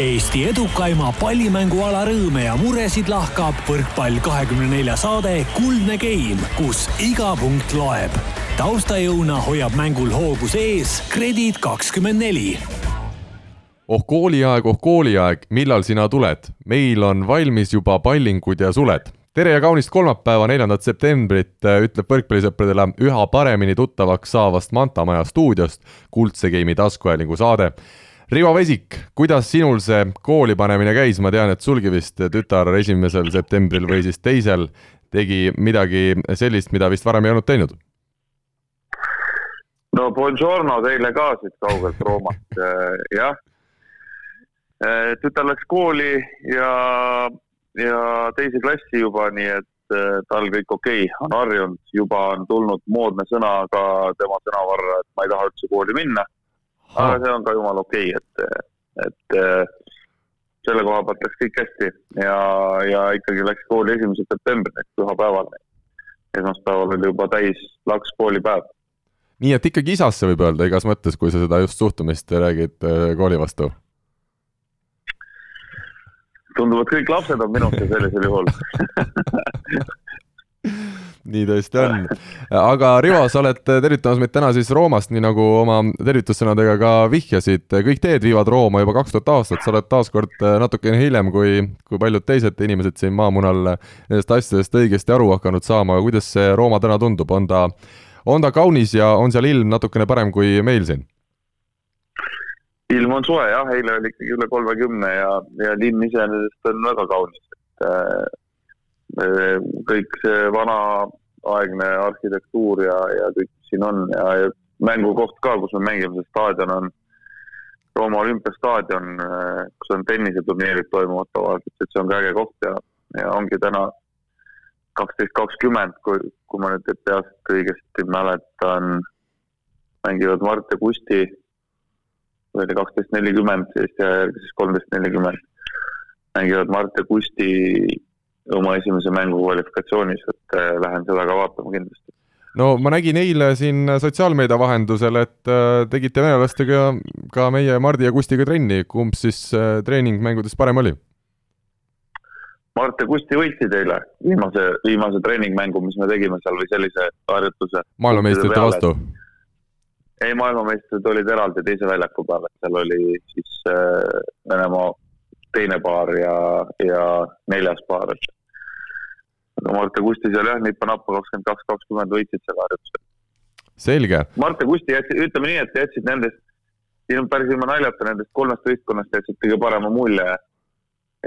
Eesti edukaima pallimänguala rõõme ja muresid lahkab võrkpall kahekümne nelja saade Kuldne Game, kus iga punkt loeb. taustajõuna hoiab mängul hoogus ees Kredit kakskümmend neli oh kooliaeg, oh kooliaeg, millal sina tuled? meil on valmis juba pallingud ja suled. tere ja kaunist kolmapäeva, neljandat septembrit, ütleb võrkpallisõpradele üha paremini tuttavaks saavast Manta Maja stuudiost Kuldse Game'i taskuhäälingu saade Rivo Vesik, kuidas sinul see kooli panemine käis, ma tean, et sulgi vist tütar esimesel septembril või siis teisel tegi midagi sellist, mida vist varem ei olnud teinud? no buongiorno teile ka siit kaugelt Roomast, jah. tütar läks kooli ja, ja teise klassi juba, nii et eh, tal kõik okei okay, on harjunud, juba on tulnud moodne sõna ka tema sõnavarra, et ma ei taha üldse kooli minna aga see on ka jumala okei okay,, et, et selle koha pealt läks kõik hästi ja, ja ikkagi läks kooli esimesel septembril ehk pühapäeval. esmaspäeval oli juba täis laks koolipäev. nii et ikkagi isasse võib öelda igas mõttes, kui sa seda just suhtumist räägid äh, kooli vastu? tunduvad, kõik lapsed on minusse sellisel juhul nii tõesti on. aga Rivo, sa oled tervitamas meid täna siis Roomast, nii nagu oma tervitussõnadega ka vihjasid. kõik teed viivad Rooma juba kaks tuhat aastat, sa oled taaskord natukene hiljem kui, kui paljud teised inimesed siin maamunal nendest asjadest õigesti aru hakanud saama, aga kuidas see Rooma täna tundub, on ta, on ta kaunis ja on seal ilm natukene parem kui meil siin? ilm on soe jah, eile oli ikkagi üle kolmekümne ja, ja linn iseenesest on väga kaunis, et äh, kõik see vanaaegne arhitektuur ja, ja kõik, siin on ja, ja mängukoht ka, kus me mängime, see staadion on Rooma olümpiastaadion, kus on tenniseturniirid toimuvad tavaliselt, et see on ka äge koht ja, ja ongi täna kaksteist kakskümmend, kui, kui ma nüüd peast õigesti mäletan, mängivad Mart ja Kusti või oli kaksteist nelikümmend, Eesti aja järgi siis kolmteist nelikümmend, mängivad Mart ja Kusti oma esimese mängu kvalifikatsioonis, et äh, lähen seda ka vaatama kindlasti. no ma nägin eile siin sotsiaalmeedia vahendusel, et äh, tegite venelastega ka meie Mardi ja Kustiga trenni, kumb siis äh, treeningmängudest parem oli? Mart ja Kusti võitsid eile viimase, viimase treeningmängu, mis me tegime seal või sellise harjutuse. maailmameistrite vastu? ei, maailmameistrid olid eraldi teise väljaku peal, et seal oli siis äh, Venemaa teine paar ja, ja neljas paar, et aga Mart ja Kusti seal jah, nippa-nappa kakskümmend kaks, kakskümmend võitsid selle harjutuse. selge. Mart ja Kusti jätsid, ütleme nii, et jätsid nendest, siin on päris ilma naljata, nendest kolmest võistkonnast jätsid kõige parema mulje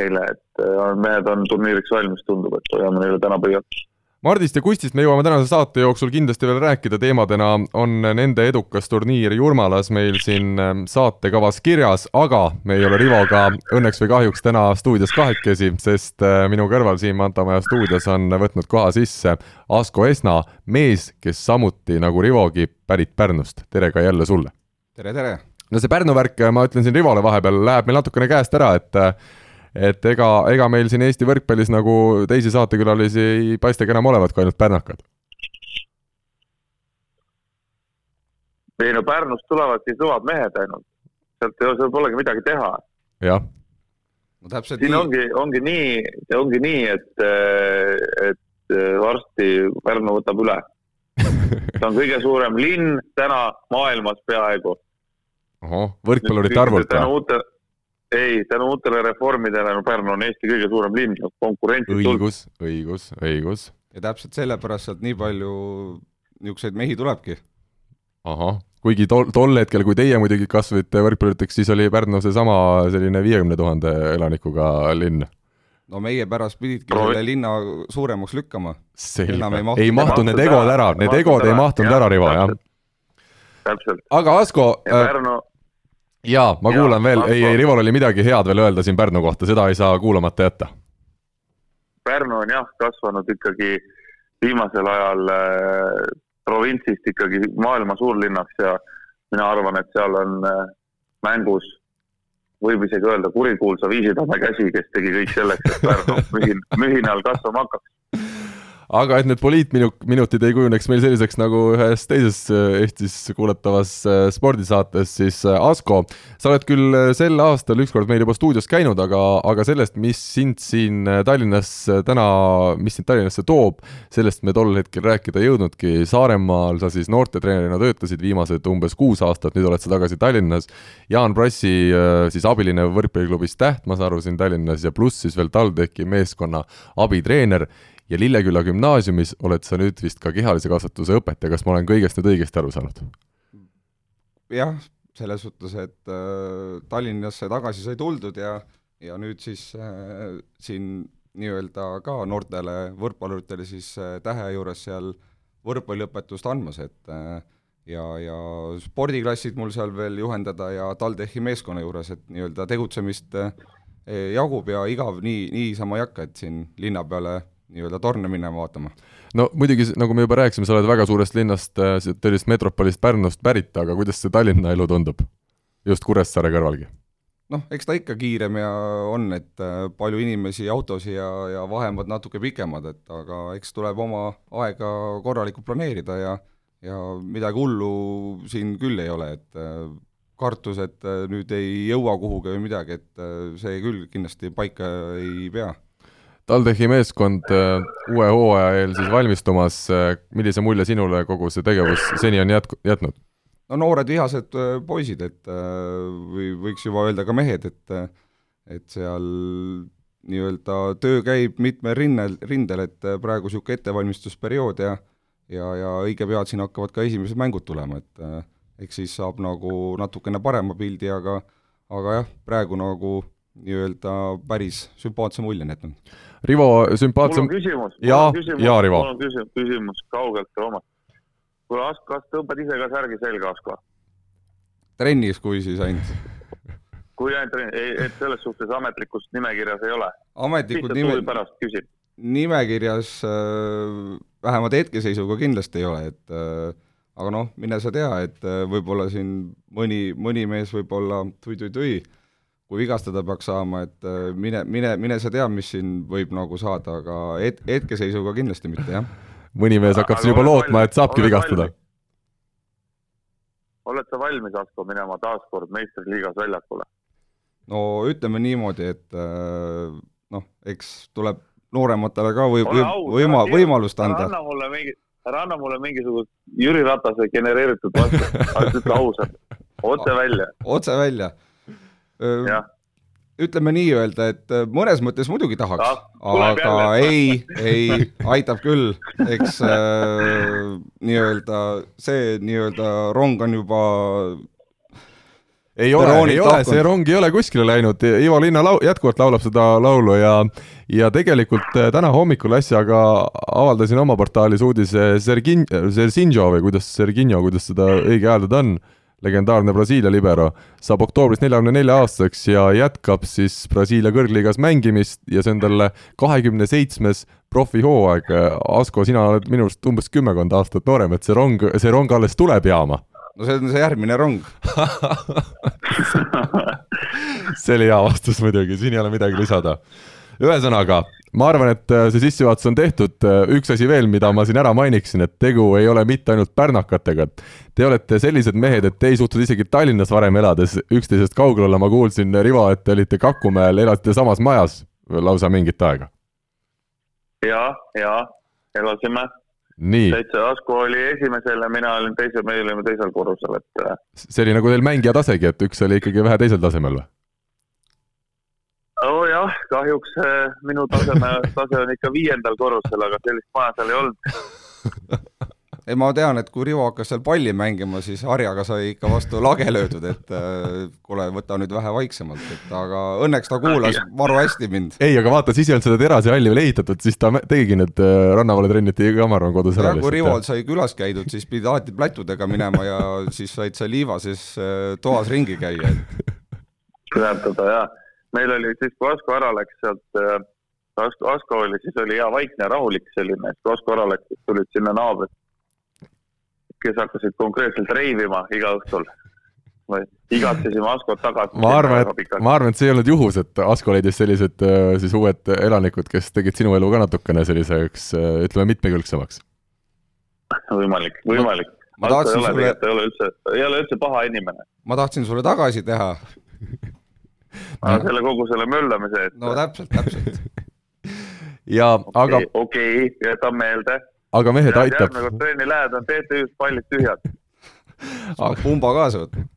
eile, et äh, mehed on turniiriks valmis, tundub, et hoiame neile täna pöialt Mardist ja Kustist me jõuame tänase saate jooksul kindlasti veel rääkida, teemadena on nende edukas turniir Jurmalas meil siin ähm, saatekavas kirjas, aga me ei ole Rivoga õnneks või kahjuks täna stuudios kahekesi, sest äh, minu kõrval siin Mantamaja stuudios on võtnud koha sisse Asko Esna, mees, kes samuti nagu Rivogi pärit Pärnust. tere ka jälle sulle! tere, tere! no see Pärnu värk, ma ütlen siin Rivole vahepeal, läheb meil natukene käest ära, et äh, et ega, ega meil siin Eesti võrkpallis nagu teisi saatekülalisi ei paistagi enam olevat kui ainult pärnakad. ei no Pärnust tulevadki kõvad mehed ainult, sealt ei, seal polegi midagi teha. jah. no täpselt siin nii. ongi, ongi nii, ongi nii, et, et varsti Pärnu võtab üle see on kõige suurem linn täna maailmas peaaegu. ahah, võrkpallurite arvult või? Ei, tänu uutele reformidele, no Pärnu on Eesti kõige suurem linn, konkurentsid õigus, õigus, õigus. ja täpselt sellepärast sealt nii palju niisuguseid mehi tulebki. ahah, kuigi tol, tol hetkel, kui teie muidugi kasvasite võrkpalluriteks, siis oli Pärnu seesama selline viiekümne tuhande elanikuga linn no meie pärast pididki Pro... selle linna suuremaks lükkama. selge, ei mahtunud need egod ära, need egod ei mahtunud ära, Rivo, jah. täpselt. aga Asko. ja Pärnu äh, jaa, ma ja, kuulan veel, ei, ei Rivol oli midagi head veel öelda siin Pärnu kohta, seda ei saa kuulamata jätta. Pärnu on jah, kasvanud ikkagi viimasel ajal äh, provintsist ikkagi maailma suurlinnaks ja mina arvan, et seal on äh, mängus, võib isegi öelda, kurikuulsa Viisitamme käsi, kes tegi kõik selleks, et Pärnu mühin, mühinal kasvama hakkaks aga et need poliitminutid ei kujuneks meil selliseks nagu ühes teises äh, Eestis kuulatavas äh, spordisaates, siis äh, Asko, sa oled küll sel aastal ükskord meil juba stuudios käinud, aga, aga sellest, mis sind siin Tallinnas täna, mis sind Tallinnasse toob, sellest me tol hetkel rääkida ei jõudnudki. Saaremaal sa siis noortetreenerina töötasid viimased umbes kuus aastat, nüüd oled sa tagasi Tallinnas. Jaan Prassi siis abiline võrkpalliklubis Täht, ma saan aru, siin Tallinnas ja pluss siis veel TalTechi meeskonna abitreener ja Lilleküla gümnaasiumis oled sa nüüd vist ka kehalise kasvatuse õpetaja, kas ma olen kõigest nüüd õigesti aru saanud? jah, selles suhtes, et äh, Tallinnasse tagasi sai tuldud ja, ja nüüd siis äh, siin nii-öelda ka noortele võrkpalluritele siis äh, tähe juures seal võrkpalliõpetust andmas, et äh, ja, ja spordiklassid mul seal veel juhendada ja TalTechi meeskonna juures, et nii-öelda tegutsemist äh, jagub ja igav nii, niisama ei hakka, et siin linna peale nii-öelda torne minema vaatama? no muidugi, nagu me juba rääkisime, sa oled väga suurest linnast, äh, sellisest metropolist Pärnust pärit, aga kuidas see Tallinna elu tundub? just Kuressaare kõrvalgi? noh, eks ta ikka kiirem ja on, et äh, palju inimesi, autosid ja, ja vahemaad natuke pikemad, et aga eks tuleb oma aega korralikult planeerida ja ja midagi hullu siin küll ei ole, et äh, kartus, et nüüd ei jõua kuhugi või midagi, et see küll kindlasti paika ei pea TalTechi meeskond äh, uue hooaja eel siis valmistumas, äh, millise mulje sinule kogu see tegevus seni on jätku-, jätnud? no noored vihased äh, poisid, et või võiks juba öelda ka mehed, et et seal nii-öelda töö käib mitmel rinnel, rindel, et praegu niisugune ettevalmistusperiood ja ja, ja õige pea siin hakkavad ka esimesed mängud tulema, et eks siis saab nagu natukene parema pildi, aga aga jah, praegu nagu nii-öelda päris sümpaatse mulje on jätnud. Rivo, sümpaatse. mul on küsimus. jaa, jaa, Rivo. mul on küsimus, küsimus kaugelt Roomast. kuule, Asko, kas tõmbad ise ka särgi selga, Asko? trennis, kui siis ainult. kui ainult trennis, et selles suhtes ametlikust nimekirjas ei ole? ametlikud nime-. pärast küsin. nimekirjas äh, vähemalt hetkeseisuga kindlasti ei ole, et äh, aga noh, mine sa tea, et äh, võib-olla siin mõni, mõni mees võib-olla tui-tui-tui kui vigastada peaks saama, et äh, mine, mine, mine sa tea, mis siin võib nagu saada, aga het-, hetkeseisuga kindlasti mitte, jah. mõni mees hakkab siin juba lootma, et saabki vigastada. oled sa valmis, Asko, minema taaskord meistriliigas väljakule? no ütleme niimoodi, et äh, noh, eks tuleb noorematele ka või, või võima-, võimalust anda. anna mulle mingi, ära anna mulle mingisugust Jüri Ratase genereeritud vastust, ütle ausalt, otse välja. otse välja ütleme nii-öelda, et mõnes mõttes muidugi tahaks, aga jälle. ei, ei, aitab küll, eks äh, nii-öelda see nii-öelda rong on juba ei ole, ei ole, see rong ei ole kuskile läinud, Ivo Linna lau-, jätkuvalt laulab seda laulu ja ja tegelikult täna hommikul äsja ka avaldasin oma portaalis uudise Sergin-, Serginho või kuidas, Serginho, kuidas seda õige hääldada on legendaarne Brasiilia libero, saab oktoobris neljakümne nelja aastaseks ja jätkab siis Brasiilia kõrgliigas mängimist ja see on talle kahekümne seitsmes profihooaeg. Asko, sina oled minu arust umbes kümmekond aastat noorem, et see rong, see rong alles tuleb jaama. no see on see järgmine rong see oli hea vastus muidugi, siin ei ole midagi lisada. Ühesõnaga, ma arvan, et äh, see sissejuhatus on tehtud, äh, üks asi veel, mida ma siin ära mainiksin, et tegu ei ole mitte ainult pärnakatega. Te olete sellised mehed, et te ei suutnud isegi Tallinnas varem elades üksteisest kaugel olla, ma kuulsin, Rivo, et te olite Kakumäel, elasite samas majas lausa mingit aega. ja, ja elasime. täitsa Asko oli esimesel ja mina olin teisel, me olime teisel korrusel, et. Äh, see oli nagu teil mängija tasegi, et üks oli ikkagi vähe teisel tasemel või? Nojah, kahjuks äh, minu taseme, tase on ikka viiendal korrusel, aga sellist maja seal ei olnud ei, ma tean, et kui Rivo hakkas seal palli mängima, siis harjaga sai ikka vastu lage löödud, et äh, kuule, võta nüüd vähe vaiksemalt, et aga õnneks ta kuulas maru hästi mind. ei, aga vaata, siis ei olnud seda terasehalli veel ehitatud, siis ta tegigi need äh, rannavalvetrennid tegi ka, ma arvan, kodus ära. kui Rivol sai külas käidud, siis pidid alati plätudega minema ja siis said sa liivases äh, toas ringi käia. tähendada, jah meil oli siis, kui Asko ära läks sealt, äh, Asko, Asko oli, siis oli hea vaikne ja rahulik selline, kui Asko ära läks, siis tulid sinna naabrid, kes hakkasid konkreetselt reivima iga õhtul. või igatsesime Askot tagasi. ma arvan, et, ma arvan, et see ei olnud juhus, et Asko leidis sellised äh, siis uued elanikud, kes tegid sinu elu ka natukene selliseks, äh, ütleme, mitmekülgsemaks. võimalik, võimalik no,. ma tahtsin ei sulle. ei ole üldse, ei ole üldse paha inimene. ma tahtsin sulle tagasi teha no. selle kogu selle möllamise eest. no täpselt, täpselt ja okay, aga. okei okay,, jätan meelde. aga mehed, aitab. järgmine kord trenni lähed, on TTÜ-s pallid tühjad saab pumba kaasa võtta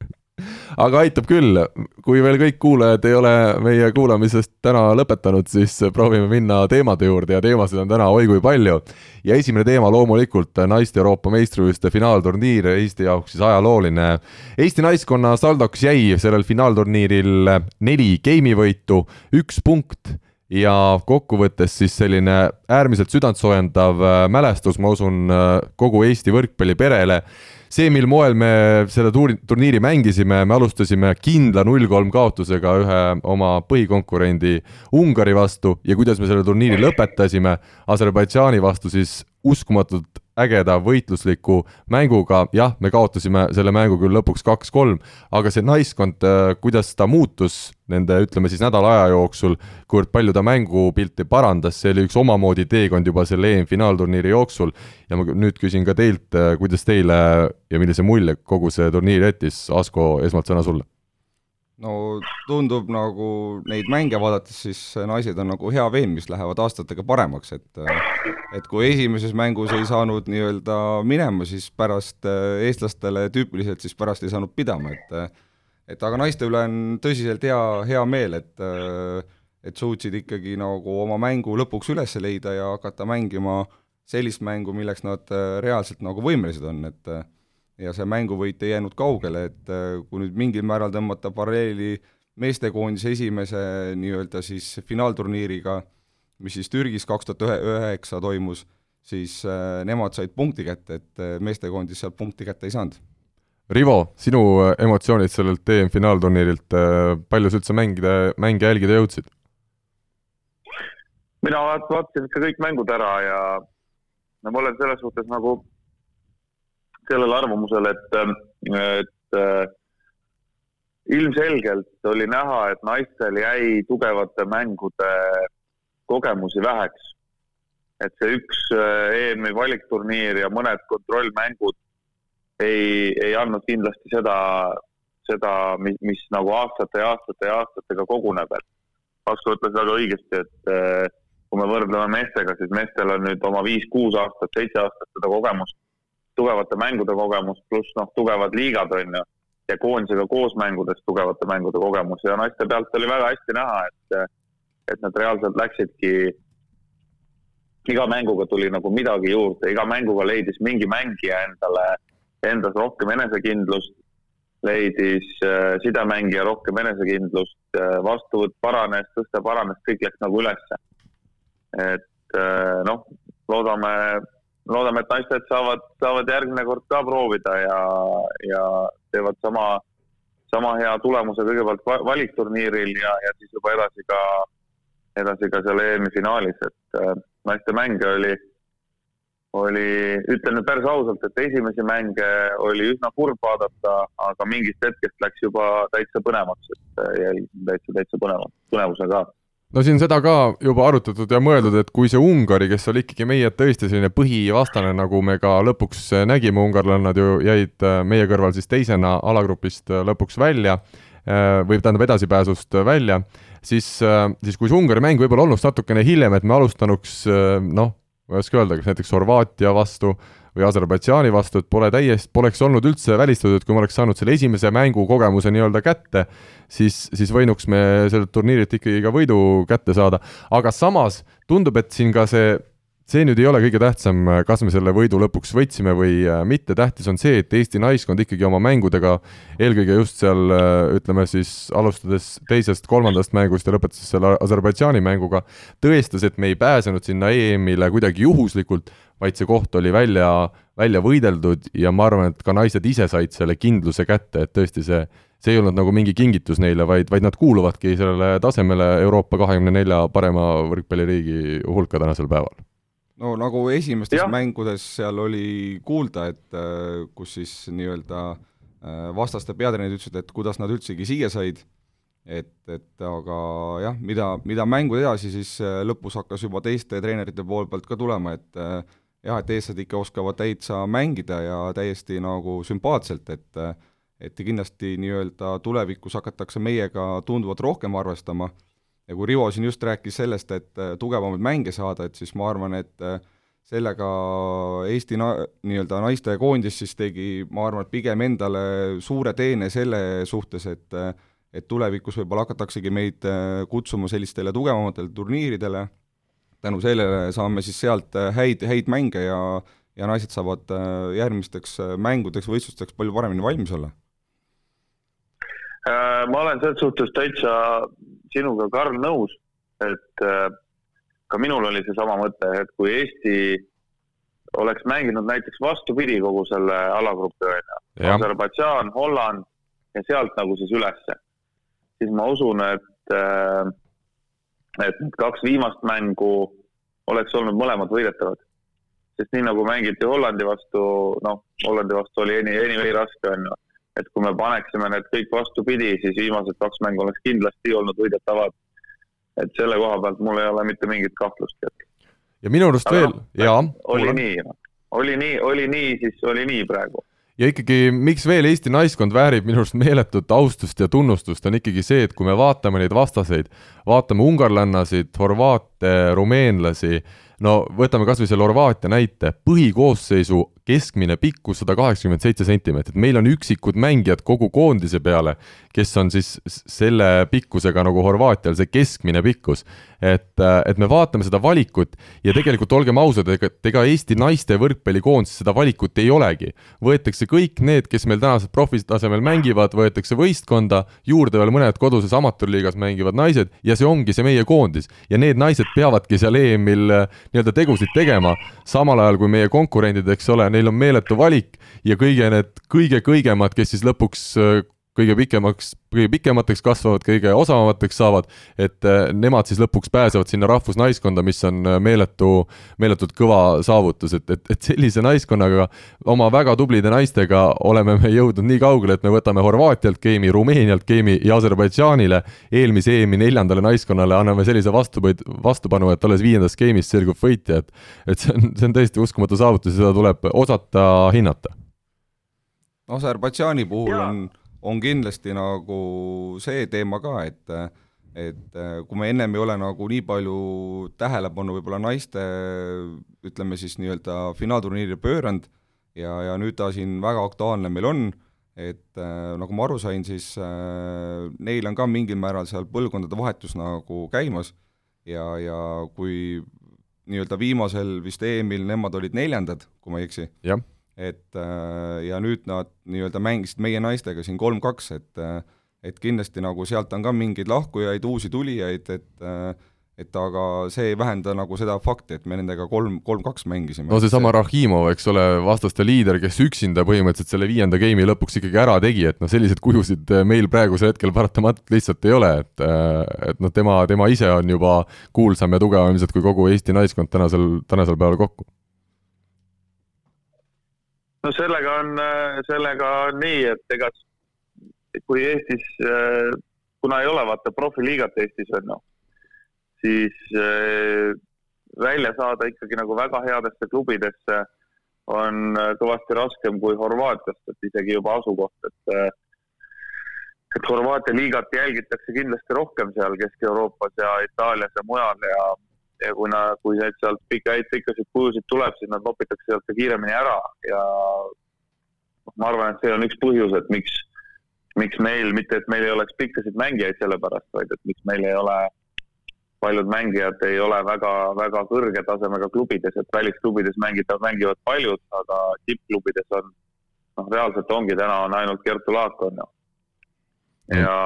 aga aitab küll, kui veel kõik kuulajad ei ole meie kuulamisest täna lõpetanud, siis proovime minna teemade juurde ja teemasid on täna oi kui palju. ja esimene teema loomulikult naiste Euroopa meistrivõistluste finaalturniir, Eesti jaoks siis ajalooline. Eesti naiskonna saldoks jäi sellel finaalturniiril neli geimivõitu, üks punkt ja kokkuvõttes siis selline äärmiselt südantsoojendav mälestus, ma usun, kogu Eesti võrkpalliperele see, mil moel me seda tuuri, turniiri mängisime, me alustasime kindla null-kolm kaotusega ühe oma põhikonkurendi Ungari vastu. Ja kuidas me selle turniiri lõpetasime? Aserbaidžaani vastu siis uskumatult ägeda võitlusliku mänguga, jah, me kaotasime selle mängu küll lõpuks kaks-kolm, aga see naiskond, äh, kuidas ta muutus nende, ütleme siis nädala aja jooksul, kuivõrd palju ta mängupilti parandas, see oli üks omamoodi teekond juba selle EM-finaalturniiri jooksul. ja ma nüüd küsin ka teilt, äh, kuidas teile ja millise mulje kogu see turniir jättis, Asko, esmalt sõna sulle no tundub nagu neid mänge vaadates, siis naised on nagu hea veen, mis lähevad aastatega paremaks, et et kui esimeses mängus ei saanud nii-öelda minema, siis pärast eestlastele tüüpiliselt siis pärast ei saanud pidama, et et aga naiste üle on tõsiselt hea, hea meel, et et suutsid ikkagi nagu oma mängu lõpuks üles leida ja hakata mängima sellist mängu, milleks nad reaalselt nagu võimelised on, et ja see mänguvõit ei jäänud kaugele, et äh, kui nüüd mingil määral tõmmata paralleeli meestekoondise esimese nii-öelda siis finaalturniiriga, mis siis Türgis kaks tuhat üheksa toimus, siis äh, nemad said punkti kätte, et äh, meestekoondis sealt punkti kätte ei saanud. Rivo, sinu emotsioonid sellelt EM-finaalturniirilt, palju sa üldse mängida, mänge jälgida jõudsid? mina vaatasin ikka kõik mängud ära ja no ma olen selles suhtes nagu sellele arvamusele, et, et äh, ilmselgelt oli näha, et naistel jäi tugevate mängude kogemusi väheks. et see üks äh, EM-i valikturniir ja mõned kontrollmängud ei, ei andnud kindlasti seda, seda, mis, mis nagu aastate ja aastate ja aastatega koguneb, et Asko ütles väga õigesti, et äh, kui me võrdleme meestega, siis meestel on nüüd oma viis-kuus aastat, seitse aastat seda kogemust tugevate mängude kogemus, pluss noh, tugevad liigad on ju, ja koondisega koos mängudes tugevate mängude kogemus. Ja naiste pealt oli väga hästi näha, et, et nad reaalselt läksidki, iga mänguga tuli nagu midagi juurde, iga mänguga leidis mingi mängija endale, endas rohkem enesekindlust, leidis äh, sidemängija rohkem enesekindlust äh,, vastuvõtt paranes, tõste paranes, kõik läks nagu ülesse. et äh, noh, loodame loodame, et naised saavad, saavad järgmine kord ka proovida ja, ja teevad sama, sama hea tulemuse kõigepealt valikturniiril ja, ja siis juba edasi ka, edasi ka seal EM-i finaalis, et äh, naiste mänge oli, oli, ütlen nüüd päris ausalt, et esimesi mänge oli üsna kurb vaadata, aga mingist hetkest läks juba täitsa põnevaks, et äh, jäi täitsa, täitsa põnevaks, põnevuse ka no siin seda ka juba arutatud ja mõeldud, et kui see Ungari, kes oli ikkagi meie tõesti selline põhivastane, nagu me ka lõpuks nägime, ungarlannad ju jäid äh, meie kõrval siis teisena alagrupist äh, lõpuks välja, äh, või tähendab edasipääsust välja, siis, siis kui see Ungari mäng võib-olla olnuks natukene hiljem, et me alustanuks noh, ma ei oska öelda, kas näiteks Horvaatia vastu või Aserbaidžaani vastu, et pole täiesti, poleks olnud üldse välistatud, kui me oleks saanud selle esimese mängu kogemuse nii-öelda kätte, siis, siis võinuks me sellelt turniirilt ikkagi ka võidu kätte saada, aga samas tundub, et siin ka see see nüüd ei ole kõige tähtsam, kas me selle võidu lõpuks võitsime või äh, mitte, tähtis on see, et Eesti naiskond ikkagi oma mängudega, eelkõige just seal äh, ütleme siis alustades teisest-kolmandast mängust ja lõpetades selle Aserbaidžaani mänguga, tõestas, et me ei pääsenud sinna EM-ile kuidagi juhuslikult, vaid see koht oli välja, välja võideldud ja ma arvan, et ka naised ise said selle kindluse kätte, et tõesti see see ei olnud nagu mingi kingitus neile, vaid, vaid nad kuuluvadki sellele tasemele Euroopa kahekümne nelja parema võrkpalliriigi hulka tänasel päeval no nagu esimestes ja. mängudes seal oli kuulda, et äh, kus siis nii-öelda vastaste peatreenerid ütlesid, et kuidas nad üldsegi siia said, et, et aga jah, mida, mida mängu edasi, siis lõpus hakkas juba teiste treenerite poole pealt ka tulema, et jah, et eestlased ikka oskavad täitsa mängida ja täiesti nagu sümpaatselt, et et kindlasti nii-öelda tulevikus hakatakse meiega tunduvalt rohkem arvestama ja kui Rivo siin just rääkis sellest, et tugevamaid mänge saada, et siis ma arvan, et sellega Eesti na-, nii-öelda naistekoondis siis tegi, ma arvan, et pigem endale suure teene selle suhtes, et et tulevikus võib-olla hakataksegi meid kutsuma sellistele tugevamatele turniiridele, tänu sellele saame siis sealt äh, häid, häid mänge ja ja naised saavad äh, järgmisteks äh, mängudeks, võistlusteks palju paremini valmis olla. ma olen selles suhtes täitsa sinuga, Karl, nõus, et ka minul oli seesama mõte, et kui Eesti oleks mänginud näiteks vastupidi kogu selle alagrupi, on ju, Aserbaidžaan, Holland ja sealt nagu siis ülesse, siis ma usun, et äh, et need kaks viimast mängu oleks olnud mõlemad võidetavad. sest nii nagu mängiti Hollandi vastu, noh, Hollandi vastu oli any, anyway raske, on ju. Et kui me paneksime need kõik vastupidi, siis viimased kaks mängu oleks kindlasti olnud võidetavad. et selle koha pealt mul ei ole mitte mingit kahtlustki. ja minu arust Aga veel no,, jaa. oli nii, oli nii, oli nii, siis oli nii praegu ja ikkagi, miks veel Eesti naiskond väärib minu arust meeletut austust ja tunnustust, on ikkagi see, et kui me vaatame neid vastaseid, vaatame ungarlannasid, horvaate, rumeenlasi, no võtame kas või selle Horvaatia näite, põhikoosseisu keskmine pikkus sada kaheksakümmend seitse sentimeetrit, meil on üksikud mängijad kogu koondise peale, kes on siis selle pikkusega nagu Horvaatial, see keskmine pikkus. et, et me vaatame seda valikut ja tegelikult olgem ausad, ega, ega Eesti naiste võrkpallikoondises seda valikut ei olegi. võetakse kõik need, kes meil tänasel profitasemel mängivad, võetakse võistkonda, juurde veel mõned koduses amatöörliigas mängivad naised ja see ongi see meie koondis. ja need naised peavadki seal EM-il nii-öelda tegusid tegema, samal ajal kui meie konkurendid, eks ole, neil on meeletu valik ja kõige need kõige-kõigemad, kes siis lõpuks äh, kõige pikemaks, kõige pikemateks kasvavad, kõige osavamateks saavad, et äh, nemad siis lõpuks pääsevad sinna rahvusnaiskonda, mis on äh, meeletu, meeletult kõva saavutus, et, et, et sellise naiskonnaga, oma väga tublide naistega oleme me jõudnud nii kaugele, et me võtame Horvaatialt geimi, Rumeenialt geimi ja Aserbaidžaanile, eelmise EM-i neljandale naiskonnale anname sellise vastupõid, vastupanu, et alles viiendas geimis selgub võitja, et et see on, see on täiesti uskumatu saavutus ja seda tuleb osata hinnata. Aserbaidžaani puhul ja. on on kindlasti nagu see teema ka, et et kui me ennem ei ole nagu nii palju tähelepanu võib-olla naiste ütleme siis nii-öelda finaalturniirile pööranud ja, ja nüüd ta siin väga aktuaalne meil on, et nagu ma aru sain, siis äh, neil on ka mingil määral seal põlvkondade vahetus nagu käimas ja, ja kui nii-öelda viimasel vist EM-il nemad olid neljandad, kui ma ei eksi et äh, ja nüüd nad nii-öelda mängisid meie naistega siin kolm-kaks, et äh, et kindlasti nagu sealt on ka mingeid lahkujaid, uusi tulijaid, et äh, et aga see ei vähenda nagu seda fakti, et me nendega kolm, kolm-kaks mängisime. no seesama Rahimov, eks ole, vastaste liider, kes üksinda põhimõtteliselt selle viienda game'i lõpuks ikkagi ära tegi, et noh, selliseid kujusid meil praegusel hetkel paratamatult lihtsalt ei ole, et et noh, tema, tema ise on juba kuulsam ja tugevam ilmselt kui kogu Eesti naiskond tänasel, tänasel päeval kokku no sellega on, sellega on nii, et ega kui Eestis, kuna ei ole vaata profiliigat Eestis on ju, siis eh, välja saada ikkagi nagu väga headesse klubidesse on kõvasti raskem kui Horvaatiast, et isegi juba asukoht, et et Horvaatia liigat jälgitakse kindlasti rohkem seal Kesk-Euroopas ja Itaalias ja mujal ja ja kui nad, kui neid sealt pikka, häid pikkasid kujusid tuleb, siis nad nopitakse sealt ka kiiremini ära ja ma arvan, et see on üks põhjus, et miks, miks meil, mitte et meil ei oleks pikkasid mängijaid sellepärast, vaid et miks meil ei ole, paljud mängijad ei ole väga, väga kõrge tasemega klubides, et välisklubides mängida, mängivad paljud, aga tippklubides on, noh, reaalselt ongi, täna on ainult Kertu Laak, on ju. ja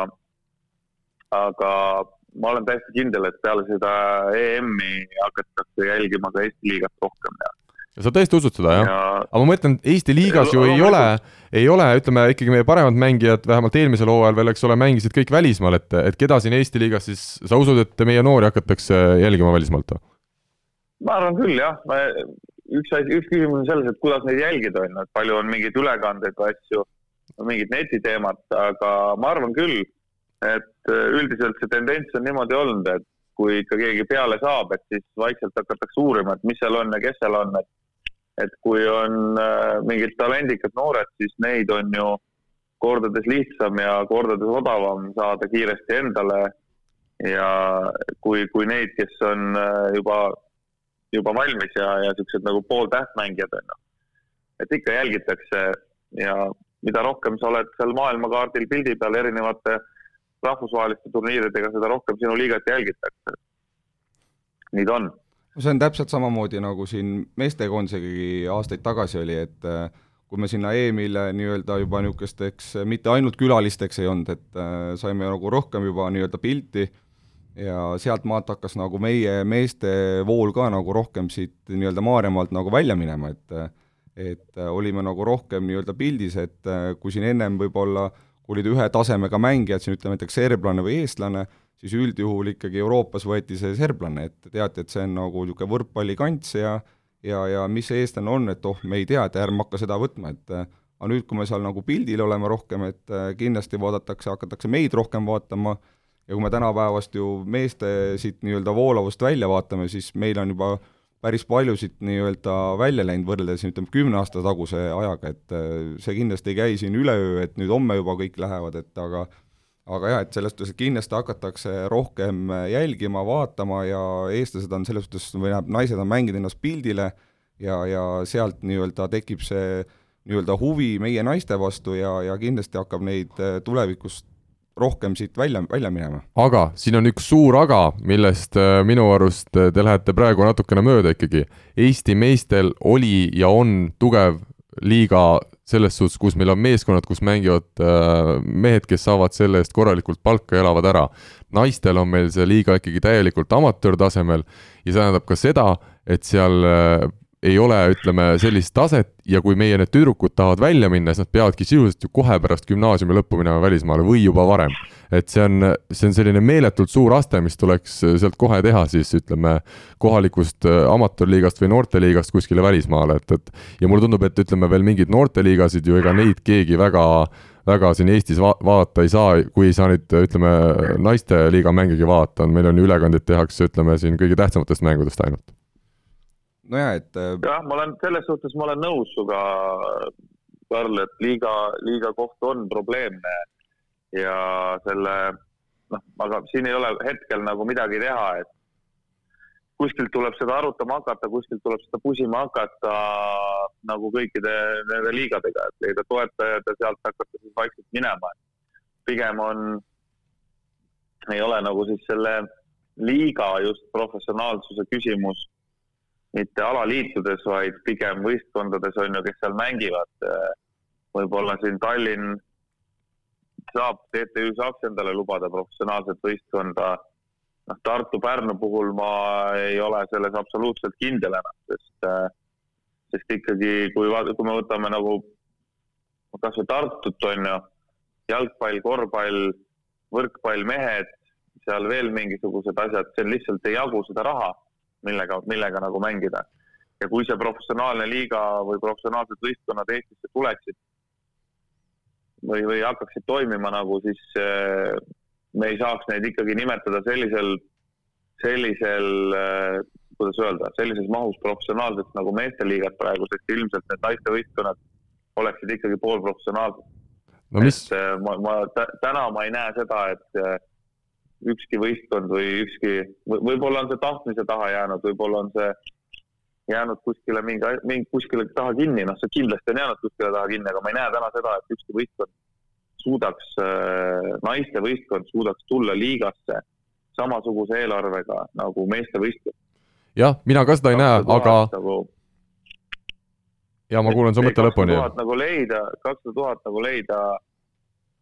aga ma olen täiesti kindel, et peale seda EM-i hakatakse jälgima ka Eesti liigat rohkem ja sa tõesti usud seda, jah? Ja...? aga ma mõtlen, Eesti liigas ju ei ole, ei ole, ütleme ikkagi meie paremad mängijad, vähemalt eelmisel hooajal veel, eks ole, mängisid kõik välismaal, et, et keda siin Eesti liigas siis, sa usud, et meie noori hakatakse jälgima välismaalt ma arvan küll, jah, ma, üks asi, üks küsimus on selles, et kuidas neid jälgida, on ju, et palju on mingeid ülekandeid või asju mingit netiteemat, aga ma arvan küll, et üldiselt see tendents on niimoodi olnud, et kui ikka keegi peale saab, et siis vaikselt hakatakse uurima, et mis seal on ja kes seal on, et et kui on äh, mingid talendikad noored, siis neid on ju kordades lihtsam ja kordades odavam saada kiiresti endale ja kui, kui neid, kes on äh, juba, juba valmis ja, ja siuksed nagu pooltähtmängijad on ju. et ikka jälgitakse ja mida rohkem sa oled seal maailmakaardil pildi peal erinevate rahvusvaheliste turniiridega, seda rohkem sinu liigat jälgitakse. nii ta on see on täpselt samamoodi, nagu siin meestekoondisegagi aastaid tagasi oli, et äh, kui me sinna EM-ile nii-öelda juba niisugusteks mitte ainult külalisteks ei olnud, et äh, saime nagu rohkem juba nii-öelda pilti ja sealtmaalt hakkas nagu meie meeste vool ka nagu rohkem siit nii-öelda Maarjamaalt nagu välja minema, et et äh, olime nagu rohkem nii-öelda pildis, et kui siin ennem võib-olla kui olid ühe tasemega mängijad, siin ütleme näiteks serblane või eestlane, siis üldjuhul ikkagi Euroopas võeti see serblane, et teati, et see on nagu niisugune võrkpallikants ja ja, ja mis see eestlane on, et oh, me ei tea, et ärme hakka seda võtma, et aga nüüd, kui me seal nagu pildil oleme rohkem, et äh, kindlasti vaadatakse, hakatakse meid rohkem vaatama ja kui me tänapäevast ju meeste siit nii-öelda voolavust välja vaatame, siis meil on juba päris palju siit nii-öelda välja läinud võrreldes ütleme, kümne aasta taguse ajaga, et äh, see kindlasti ei käi siin üleöö, et nüüd homme juba kõik lähevad, et aga aga jah, et selles suhtes, et kindlasti hakatakse rohkem jälgima, vaatama ja eestlased on selles suhtes, või tähendab, naised on mänginud ennast pildile ja, ja sealt nii-öelda tekib see nii-öelda huvi meie naiste vastu ja, ja kindlasti hakkab neid eh, tulevikus rohkem siit välja, välja minema. aga siin on üks suur aga, millest eh, minu arust eh, te lähete praegu natukene mööda ikkagi. Eesti meestel oli ja on tugev liiga selles suhtes, kus meil on meeskonnad, kus mängivad äh, mehed, kes saavad selle eest korralikult palka ja elavad ära. naistel on meil see liiga ikkagi täielikult amatöörtasemel ja see tähendab ka seda, et seal äh, ei ole, ütleme, sellist taset ja kui meie need tüdrukud tahavad välja minna, siis nad peavadki sisuliselt ju kohe pärast gümnaasiumi lõppu minema välismaale või juba varem. et see on, see on selline meeletult suur aste, mis tuleks sealt kohe teha siis ütleme, kohalikust äh, amatöörliigast või noorteliigast kuskile välismaale, et, et ja mulle tundub, et ütleme veel mingeid noorteliigasid ju ega neid keegi väga väga siin Eestis va vaadata ei saa, kui ei saa neid, ütleme, naisteliiga mängigi vaadata, meil on ju ülekandeid tehakse, ütleme siin kõige tähtsamatest mängudest ainult nojah, et äh, jah, ma olen selles suhtes, ma olen nõus sinuga, Karl, et liiga, liiga koht on probleemne ja selle noh, aga siin ei ole hetkel nagu midagi teha, et kuskilt tuleb seda arutama hakata, kuskilt tuleb seda pusima hakata nagu kõikide nende liigadega, et leida toetajad ja sealt hakata siis vaikselt minema. pigem on, ei ole nagu siis selle liiga just professionaalsuse küsimus mitte alaliitudes, vaid pigem võistkondades on ju, kes seal mängivad. võib-olla siin Tallinn saab, TTÜ saaks endale lubada professionaalset võistkonda. noh, Tartu-Pärnu puhul ma ei ole selles absoluutselt kindel enam, sest, sest ikkagi, kui, kui me võtame nagu kasvõi Tartut on ju, jalgpall, korvpall, võrkpall, mehed, seal veel mingisugused asjad, seal lihtsalt ei jagu seda raha millega, millega nagu mängida. ja kui see professionaalne liiga või professionaalsed võistkonnad Eestisse tuleksid või, või hakkaksid toimima nagu, siis äh, me ei saaks neid ikkagi nimetada sellisel, sellisel äh, kuidas öelda, sellises mahus professionaalseks nagu meesteliigad praegu, sest ilmselt need naistevõistkonnad oleksid ikkagi poolprofessionaalsed no,. Et äh, ma, ma täna ma ei näe seda, et ükski võistkond või ükski, võib-olla on see tahtmise taha jäänud, võib-olla on see jäänud kuskile mingi, mingi kuskile taha kinni, noh, see kindlasti on jäänud kuskile taha kinni, aga ma ei näe täna seda, et ükski võistkond suudaks, äh, naiste võistkond suudaks tulla liigasse samasuguse eelarvega nagu meeste võistkond. jah, mina ka seda ei näe, aga nagu... ja ma kuulan su mõtte lõpuni. nagu leida, kakssada tuhat nagu leida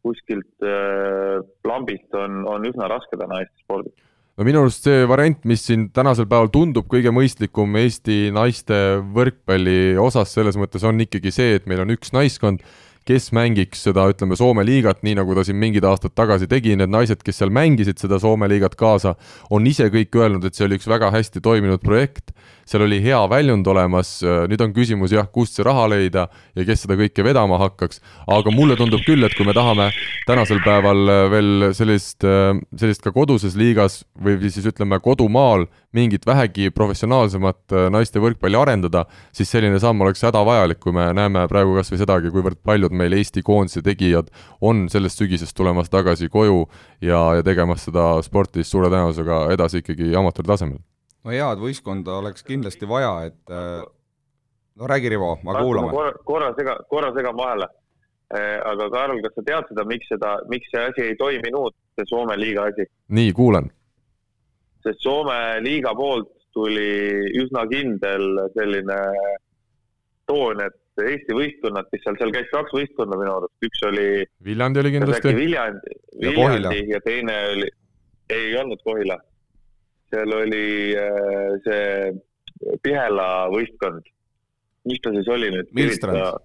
kuskilt äh, lambist on, on üsna raske täna Eesti spordis no minu arust see variant, mis siin tänasel päeval tundub kõige mõistlikum Eesti naiste võrkpalli osas, selles mõttes on ikkagi see, et meil on üks naiskond, kes mängiks seda, ütleme, Soome liigat, nii nagu ta siin mingid aastad tagasi tegi, need naised, kes seal mängisid seda Soome liigat kaasa, on ise kõik öelnud, et see oli üks väga hästi toiminud projekt, seal oli hea väljund olemas, nüüd on küsimus jah, kust see raha leida ja kes seda kõike vedama hakkaks, aga mulle tundub küll, et kui me tahame tänasel päeval veel sellist, sellist ka koduses liigas või siis ütleme, kodumaal mingit vähegi professionaalsemat naiste võrkpalli arendada, siis selline samm oleks hädavajalik, kui me näeme praegu kas või sedagi, kuivõrd paljud meil Eesti koondise tegijad on sellest sügisest tulemas tagasi koju ja, ja tegemas seda sporti siis suure tõenäosusega edasi ikkagi amatööri tasemel. No head võistkonda oleks kindlasti vaja, et äh, no räägi, Rivo, ma kuulame. korra, korra sega, korra segan vahele. Äh, aga Karl, kas sa tead seda, miks seda, miks see asi ei toiminud, see Soome liiga asi? nii, kuulen. sest Soome liiga poolt tuli üsna kindel selline toon, et Eesti võistkonnad, mis seal, seal käis kaks võistkonda minu arust, üks oli. Viljandi oli kindlasti. Viljandi, Viljandi ja, ja teine oli, ei olnud Kohila. Seal oli äh, see Pihela võistkond. mis ta siis oli nüüd? Milstrand.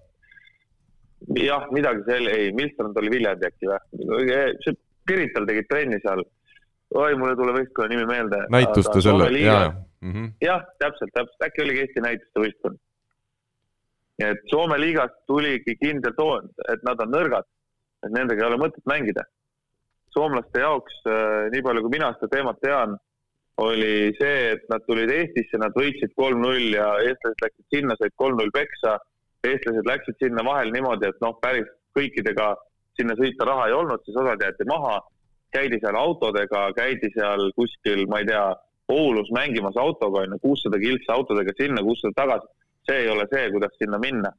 jah, midagi seal, ei, Milstrand oli Viljandi äkki või? see Pirital tegid trenni seal. oi, mul ei tule võistkonna nimi meelde. näituste selle, ja, ja mm -hmm.. jah, täpselt, täpselt, äkki oligi Eesti näituste võistkond et Soome liigast tuligi kindel toon, et nad on nõrgad, et nendega ei ole mõtet mängida. soomlaste jaoks, äh, nii palju kui mina seda teemat tean, oli see, et nad tulid Eestisse, nad võitsid kolm-null ja eestlased läksid sinna, said kolm-null peksa. eestlased läksid sinna vahel niimoodi, et noh, päris kõikidega sinna sõita raha ei olnud, siis osad jäeti maha. käidi seal autodega, käidi seal kuskil, ma ei tea, Oulus mängimas autoga, on ju, kuussada kiltsa autodega sinna, kuussada tagasi see ei ole see, kuidas sinna minna.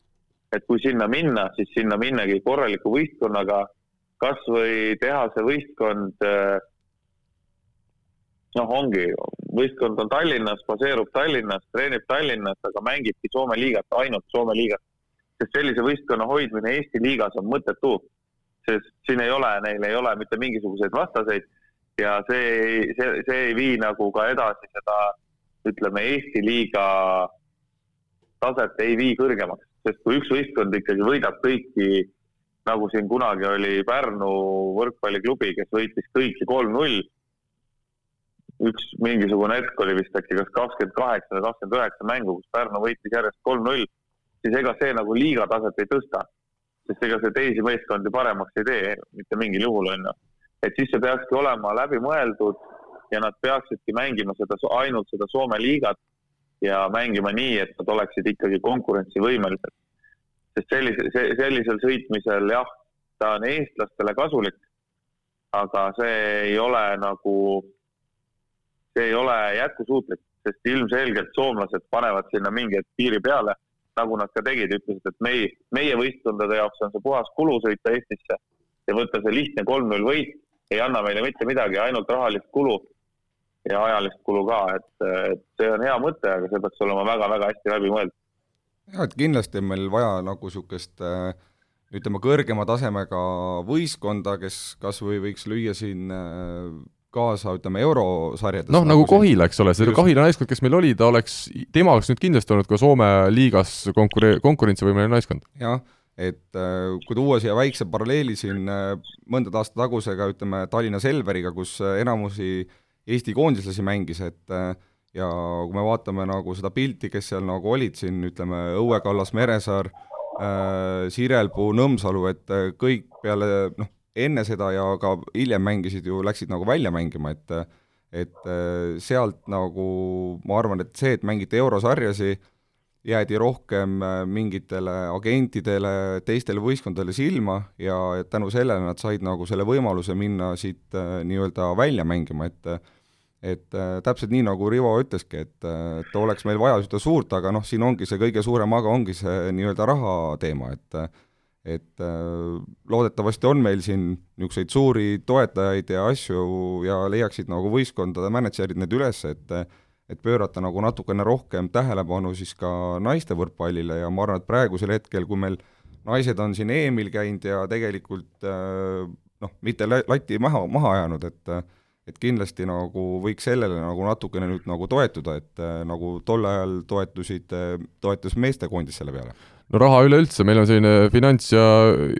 et kui sinna minna, siis sinna minnagi korraliku võistkonnaga, kas või teha see võistkond, äh, noh, ongi, võistkond on Tallinnas, baseerub Tallinnas, treenib Tallinnas, aga mängibki Soome liigat, ainult Soome liigat. sest sellise võistkonna hoidmine Eesti liigas on mõttetu, sest siin ei ole, neil ei ole mitte mingisuguseid vastaseid ja see, see, see ei vii nagu ka edasi seda, ütleme, Eesti liiga taset ei vii kõrgemaks, sest kui üks võistkond ikkagi võidab kõiki, nagu siin kunagi oli Pärnu võrkpalliklubi, kes võitis kõiki kolm-null, üks mingisugune hetk oli vist äkki kas kakskümmend kaheksa või kakskümmend üheksa mängu, kus Pärnu võitis järjest kolm-null, siis ega see nagu liiga taset ei tõsta. sest ega see teisi võistkondi paremaks ei tee mitte mingil juhul, on ju. et siis see peakski olema läbimõeldud ja nad peaksidki mängima seda, ainult seda Soome liigat ja mängima nii, et nad oleksid ikkagi konkurentsivõimelised. sest sellise, sellisel sõitmisel jah, ta on eestlastele kasulik, aga see ei ole nagu, see ei ole jätkusuutlik, sest ilmselgelt soomlased panevad sinna mingi hetk piiri peale, nagu nad ka tegid, ütlesid, et meie, meie võistkondade jaoks on see puhas kulu sõita Eestisse ja võtta see lihtne kolm-null võit, ei anna meile mitte midagi, ainult rahalist kulu ja ajalist kulu ka, et, et see on hea mõte, aga see peaks olema väga-väga hästi läbi mõeldud. jah, et kindlasti on meil vaja nagu niisugust äh, ütleme, kõrgema tasemega võistkonda, kes kas või võiks lüüa siin äh, kaasa, ütleme, eurosarjades. noh, nagu Kohila, eks ole, see Kohila naiskond, kes meil oli, ta oleks, tema oleks nüüd kindlasti olnud ka Soome liigas konkuree-, konkurentsivõimeline naiskond. jah, et äh, kui tuua siia väikse paralleeli siin mõndade aasta tagusega, ütleme, Tallinna Selveriga, kus enamusi äh, Eesti koondislasi mängis, et äh, ja kui me vaatame nagu seda pilti, kes seal nagu olid siin, ütleme, Õue Kallas, Meresaar äh,, Sirelpuu, Nõmsalu, et äh, kõik peale noh, enne seda ja ka hiljem mängisid ju, läksid nagu välja mängima, et et äh, sealt nagu ma arvan, et see, et mängiti eurosarjasi, jäädi rohkem mingitele agentidele, teistele võistkondadele silma ja tänu sellele nad said nagu selle võimaluse minna siit nii-öelda välja mängima, et et äh, täpselt nii, nagu Rivo ütleski, et, äh, et oleks meil vaja seda suurt, aga noh, siin ongi see kõige suurem aga ongi see nii-öelda raha teema, et et äh, loodetavasti on meil siin niisuguseid suuri toetajaid ja asju ja leiaksid nagu võistkondade mänedžerid need üles, et et pöörata nagu natukene rohkem tähelepanu siis ka naiste võrkpallile ja ma arvan, et praegusel hetkel, kui meil naised on siin EM-il käinud ja tegelikult äh, noh, mitte lati maha, maha ajanud, et et kindlasti nagu võiks sellele nagu natukene nüüd nagu toetuda, et nagu tol ajal toetusid, toetus meestekoondis selle peale no raha üleüldse, meil on selline finants- ja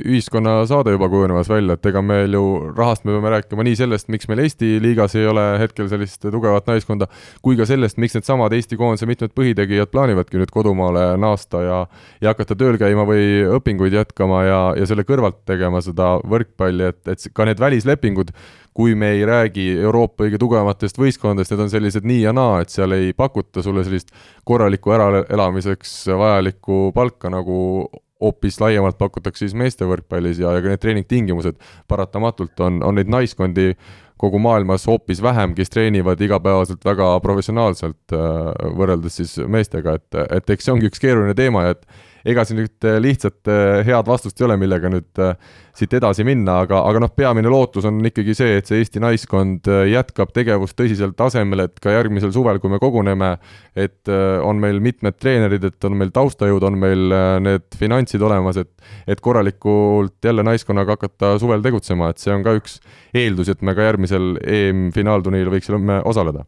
ühiskonnasaade juba kujunemas välja, et ega meil ju rahast me peame rääkima nii sellest, miks meil Eesti liigas ei ole hetkel sellist tugevat naiskonda, kui ka sellest, miks needsamad Eesti koondise mitmed põhitegijad plaanivadki nüüd kodumaale naasta ja ja hakata tööl käima või õpinguid jätkama ja, ja selle kõrvalt tegema seda võrkpalli, et, et ka need välislepingud, kui me ei räägi Euroopa kõige tugevamatest võistkondadest, need on sellised nii ja naa, et seal ei pakuta sulle sellist korralikku äraelamiseks vajalikku palka, nagu hoopis laiemalt pakutakse siis meeste võrkpallis ja, ja ka need treeningtingimused paratamatult on, on neid naiskondi kogu maailmas hoopis vähem, kes treenivad igapäevaselt väga professionaalselt äh, võrreldes siis meestega, et, et eks see ongi üks keeruline teema ja et ega siin nüüd äh, lihtsat äh, head vastust ei ole, millega nüüd äh, siit edasi minna, aga, aga noh, peamine lootus on ikkagi see, et see Eesti naiskond jätkab tegevust tõsisel tasemel, et ka järgmisel suvel, kui me koguneme, et on meil mitmed treenerid, et on meil taustajõud, on meil need finantsid olemas, et et korralikult jälle naiskonnaga hakata suvel tegutsema, et see on ka üks eeldusi, et me ka järgmisel EM-finaalturniiril võiksime osaleda.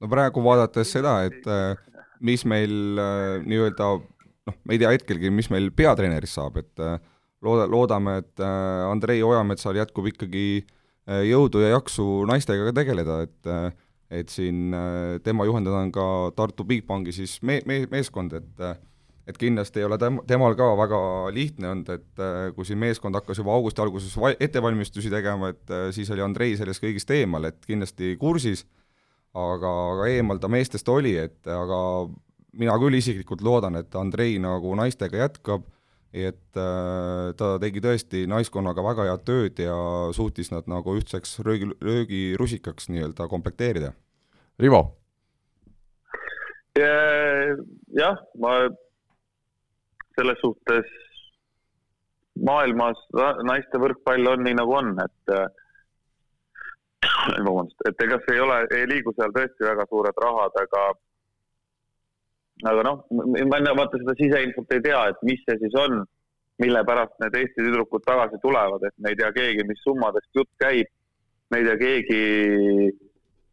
no praegu vaadates seda, et mis meil nii-öelda noh, me ei tea hetkelgi, mis meil peatreenerist saab, et äh, looda, loodame, et äh, Andrei Ojametsal jätkub ikkagi äh, jõudu ja jaksu naistega ka tegeleda, et et siin tema juhendada on ka Tartu Bigbanki siis me-, me-, meeskond, et et kindlasti ei ole tem-, temal ka väga lihtne olnud, et kui siin meeskond hakkas juba augusti alguses va-, ettevalmistusi tegema, et siis oli Andrei sellest kõigist eemal, et kindlasti kursis, aga, aga eemal ta meestest oli, et aga mina küll isiklikult loodan, et Andrei nagu naistega jätkab, et äh, ta tegi tõesti naiskonnaga väga head tööd ja suutis nad nagu ühtseks röögi, röögirusikaks nii-öelda komplekteerida. Rivo? jah, ma selles suhtes maailmas naiste võrkpall on nii, nagu on, et äh, vabandust, et ega see ei ole, ei liigu seal tõesti väga suured rahad, aga aga noh, ma vaata seda siseinfot ei tea, et mis see siis on, mille pärast need Eesti tüdrukud tagasi tulevad, et me ei tea keegi, mis summadest jutt käib. me ei tea keegi,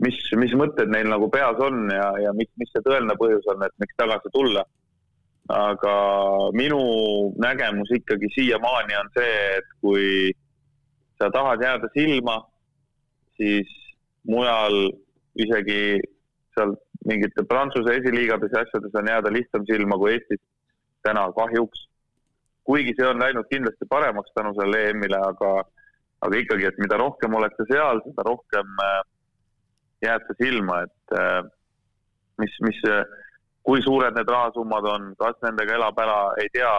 mis, mis mõtted neil nagu peas on ja, ja mis, mis see tõeline põhjus on, et miks tagasi tulla. aga minu nägemus ikkagi siiamaani on see, et kui sa tahad jääda silma, siis mujal isegi seal mingite Prantsuse esiliigades ja asjades on jääda lihtsam silma kui Eestis täna kahjuks. kuigi see on läinud kindlasti paremaks tänu sellele EM-ile, aga, aga ikkagi, et mida rohkem oled sa seal, seda rohkem äh, jääd sa silma, et äh, mis, mis, kui suured need rahasummad on, kas nendega elab ära, ei tea,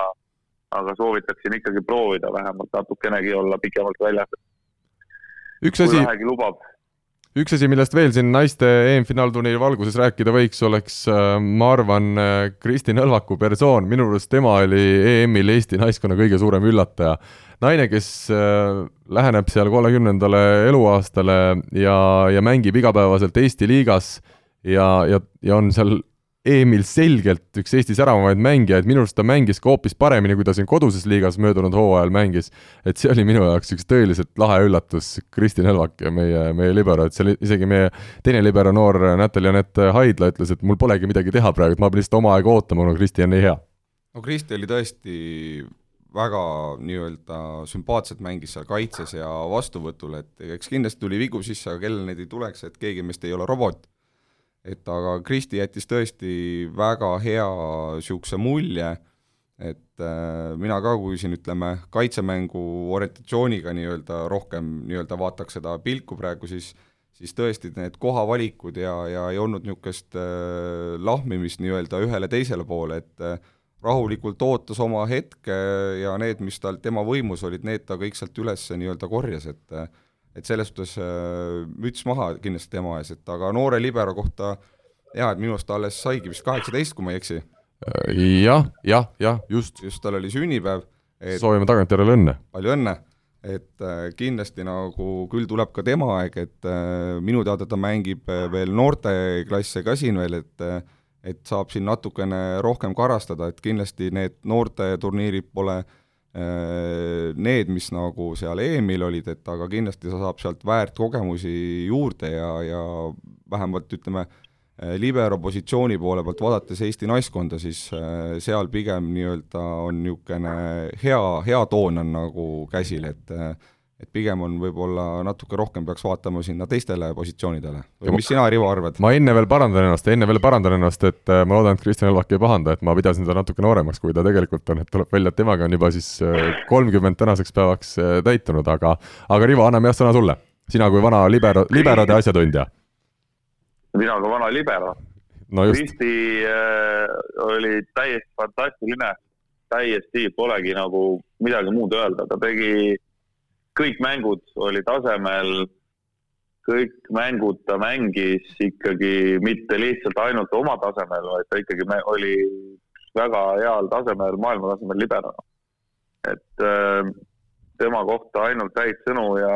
aga soovitaksin ikkagi proovida vähemalt natukenegi olla pikemalt väljas. üks asi. Üks asi, millest veel siin naiste EM-finaalturniiri valguses rääkida võiks, oleks, äh, ma arvan, äh, Kristi Nõlvaku persoon, minu arust tema oli EM-il Eesti naiskonna kõige suurem üllataja. naine, kes äh, läheneb seal kolmekümnendale eluaastale ja, ja mängib igapäevaselt Eesti liigas ja, ja, ja on seal EM-il selgelt üks Eesti säravamaid mängijaid, minu arust ta mängis ka hoopis paremini, kui ta siin koduses liigas möödunud hooajal mängis. et see oli minu jaoks üks tõeliselt lahe üllatus, Kristin Helvak ja meie, meie libero, et seal isegi meie teine libero, noor Natalja-Anett Haidla ütles, et mul polegi midagi teha praegu, et ma pean lihtsalt oma aega ootama, kuna Kristi on nii hea. no Kristi oli tõesti väga nii-öelda sümpaatselt mängis seal kaitses ja vastuvõtul, et eks kindlasti tuli vigu sisse, aga kellel neid ei tuleks, et keegi meist ei ole robot et aga Kristi jättis tõesti väga hea niisuguse mulje, et äh, mina ka, kui siin ütleme, kaitsemängu orientatsiooniga nii-öelda rohkem nii-öelda vaataks seda pilku praegu, siis siis tõesti need kohavalikud ja, ja ei olnud niisugust äh, lahmimist nii-öelda ühele-teisele poole, et äh, rahulikult ootas oma hetke ja need, mis tal, tema võimus olid, need ta kõik sealt üles nii-öelda korjas, et äh, et selles suhtes äh, müts maha kindlasti tema ees, et aga noore libero kohta jaa, et minu arust ta alles saigi vist kaheksateist, kui ma ei eksi. Äh, jah, jah, jah, just. just, tal oli sünnipäev et.... soovime tagantjärele õnne. palju õnne, et äh, kindlasti nagu küll tuleb ka tema aeg, et minu teada ta mängib veel noorteklasse ka siin veel, et et saab siin natukene rohkem karastada, et kindlasti need noorteturniirid pole Äh, need, mis nagu seal EM-il olid, et aga kindlasti sa saab sealt väärt kogemusi juurde ja, ja vähemalt ütleme, libero positsiooni poole pealt vaadates Eesti naiskonda, siis seal pigem nii-öelda on niisugune hea, hea toon on nagu käsil, et et pigem on võib-olla natuke rohkem peaks vaatama sinna teistele positsioonidele. või mis sina, Rivo, arvad? ma enne veel parandan ennast, enne veel parandan ennast, et äh, ma loodan, et Kristjan Elvak ei pahanda, et ma pidasin teda natuke nooremaks, kui ta tegelikult on, et tuleb välja, et temaga on juba siis äh, kolmkümmend tänaseks päevaks äh, täitunud, aga aga Rivo, anname jah sõna sulle. sina kui vana libero, liberode asjatundja. mina kui vana libero no just. Kristi äh, oli täiesti fantastiline, täiesti, polegi nagu midagi muud öelda, ta tegi kõik mängud oli tasemel, kõik mängud ta mängis ikkagi mitte lihtsalt ainult oma tasemel, vaid ta ikkagi oli väga heal tasemel, maailma tasemel liberana. et äh, tema kohta ainult häid sõnu ja,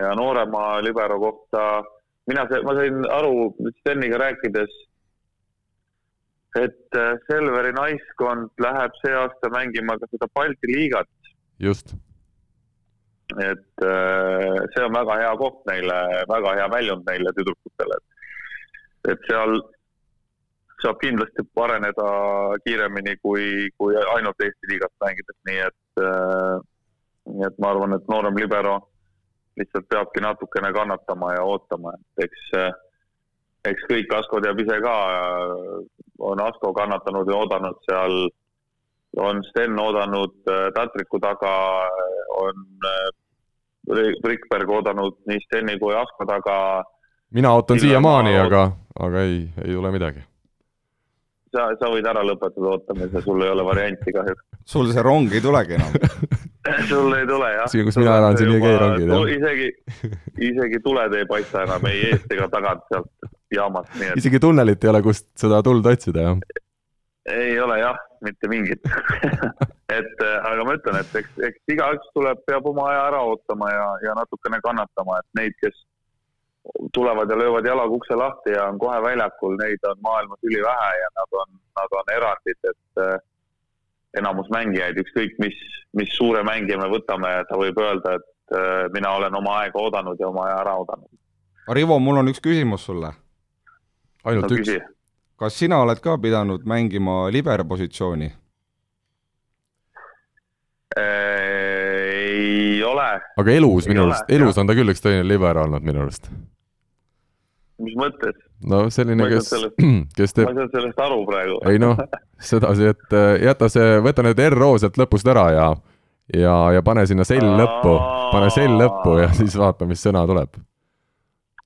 ja noorema libero kohta, mina, ma sain aru Steniga rääkides, et äh, Selveri naiskond läheb see aasta mängima ka seda Balti liigat. just et äh, see on väga hea koht neile, väga hea väljund neile tüdrukutele. et seal saab kindlasti areneda kiiremini kui, kui ainult Eesti liigas mängides, nii et, äh, nii et ma arvan, et noorem libero lihtsalt peabki natukene kannatama ja ootama, et eks, eks kõik, Asko teab ise ka, on Asko kannatanud ja oodanud seal, on Sten oodanud Tatriku taga, on Rikberg oodanud nii Steni kui Asko taga. mina ootan siiamaani, aga, aga ei, ei tule midagi. sa, sa võid ära lõpetada ootamise, sul ei ole varianti kahjuks. sul see rong ei tulegi enam sul ei tule jah. siin, kus mina elan, siin ei käi rongid jah. isegi, isegi tuled ei paista enam ei eest ega tagant sealt jaamast, nii et. isegi tunnelit ei ole, kust seda tuld otsida jah? Ei ole jah, mitte mingit et äh, aga ma ütlen, et eks, eks igaüks tuleb, peab oma aja ära ootama ja, ja natukene kannatama, et neid, kes tulevad ja löövad jalaga ukse lahti ja on kohe väljakul, neid on maailmas ülivähe ja nad on, nad on erandid, et äh, enamus mängijaid, ükskõik mis, mis suure mängija me võtame, ta võib öelda, et äh, mina olen oma aega oodanud ja oma aja ära oodanud. Rivo, mul on üks küsimus sulle. ainult no, üks kas sina oled ka pidanud mängima libero positsiooni? ei ole. aga elus minu arust, elus on ta küll üks tõeline libero olnud minu arust. mis mõttes? no selline, kes, kes teeb. ma ei saanud sellest aru praegu. ei noh, sedasi, et äh, jäta see, võta need RO sealt lõpust ära ja, ja, ja pane sinna sell lõppu, pane sell lõppu ja siis vaata, mis sõna tuleb.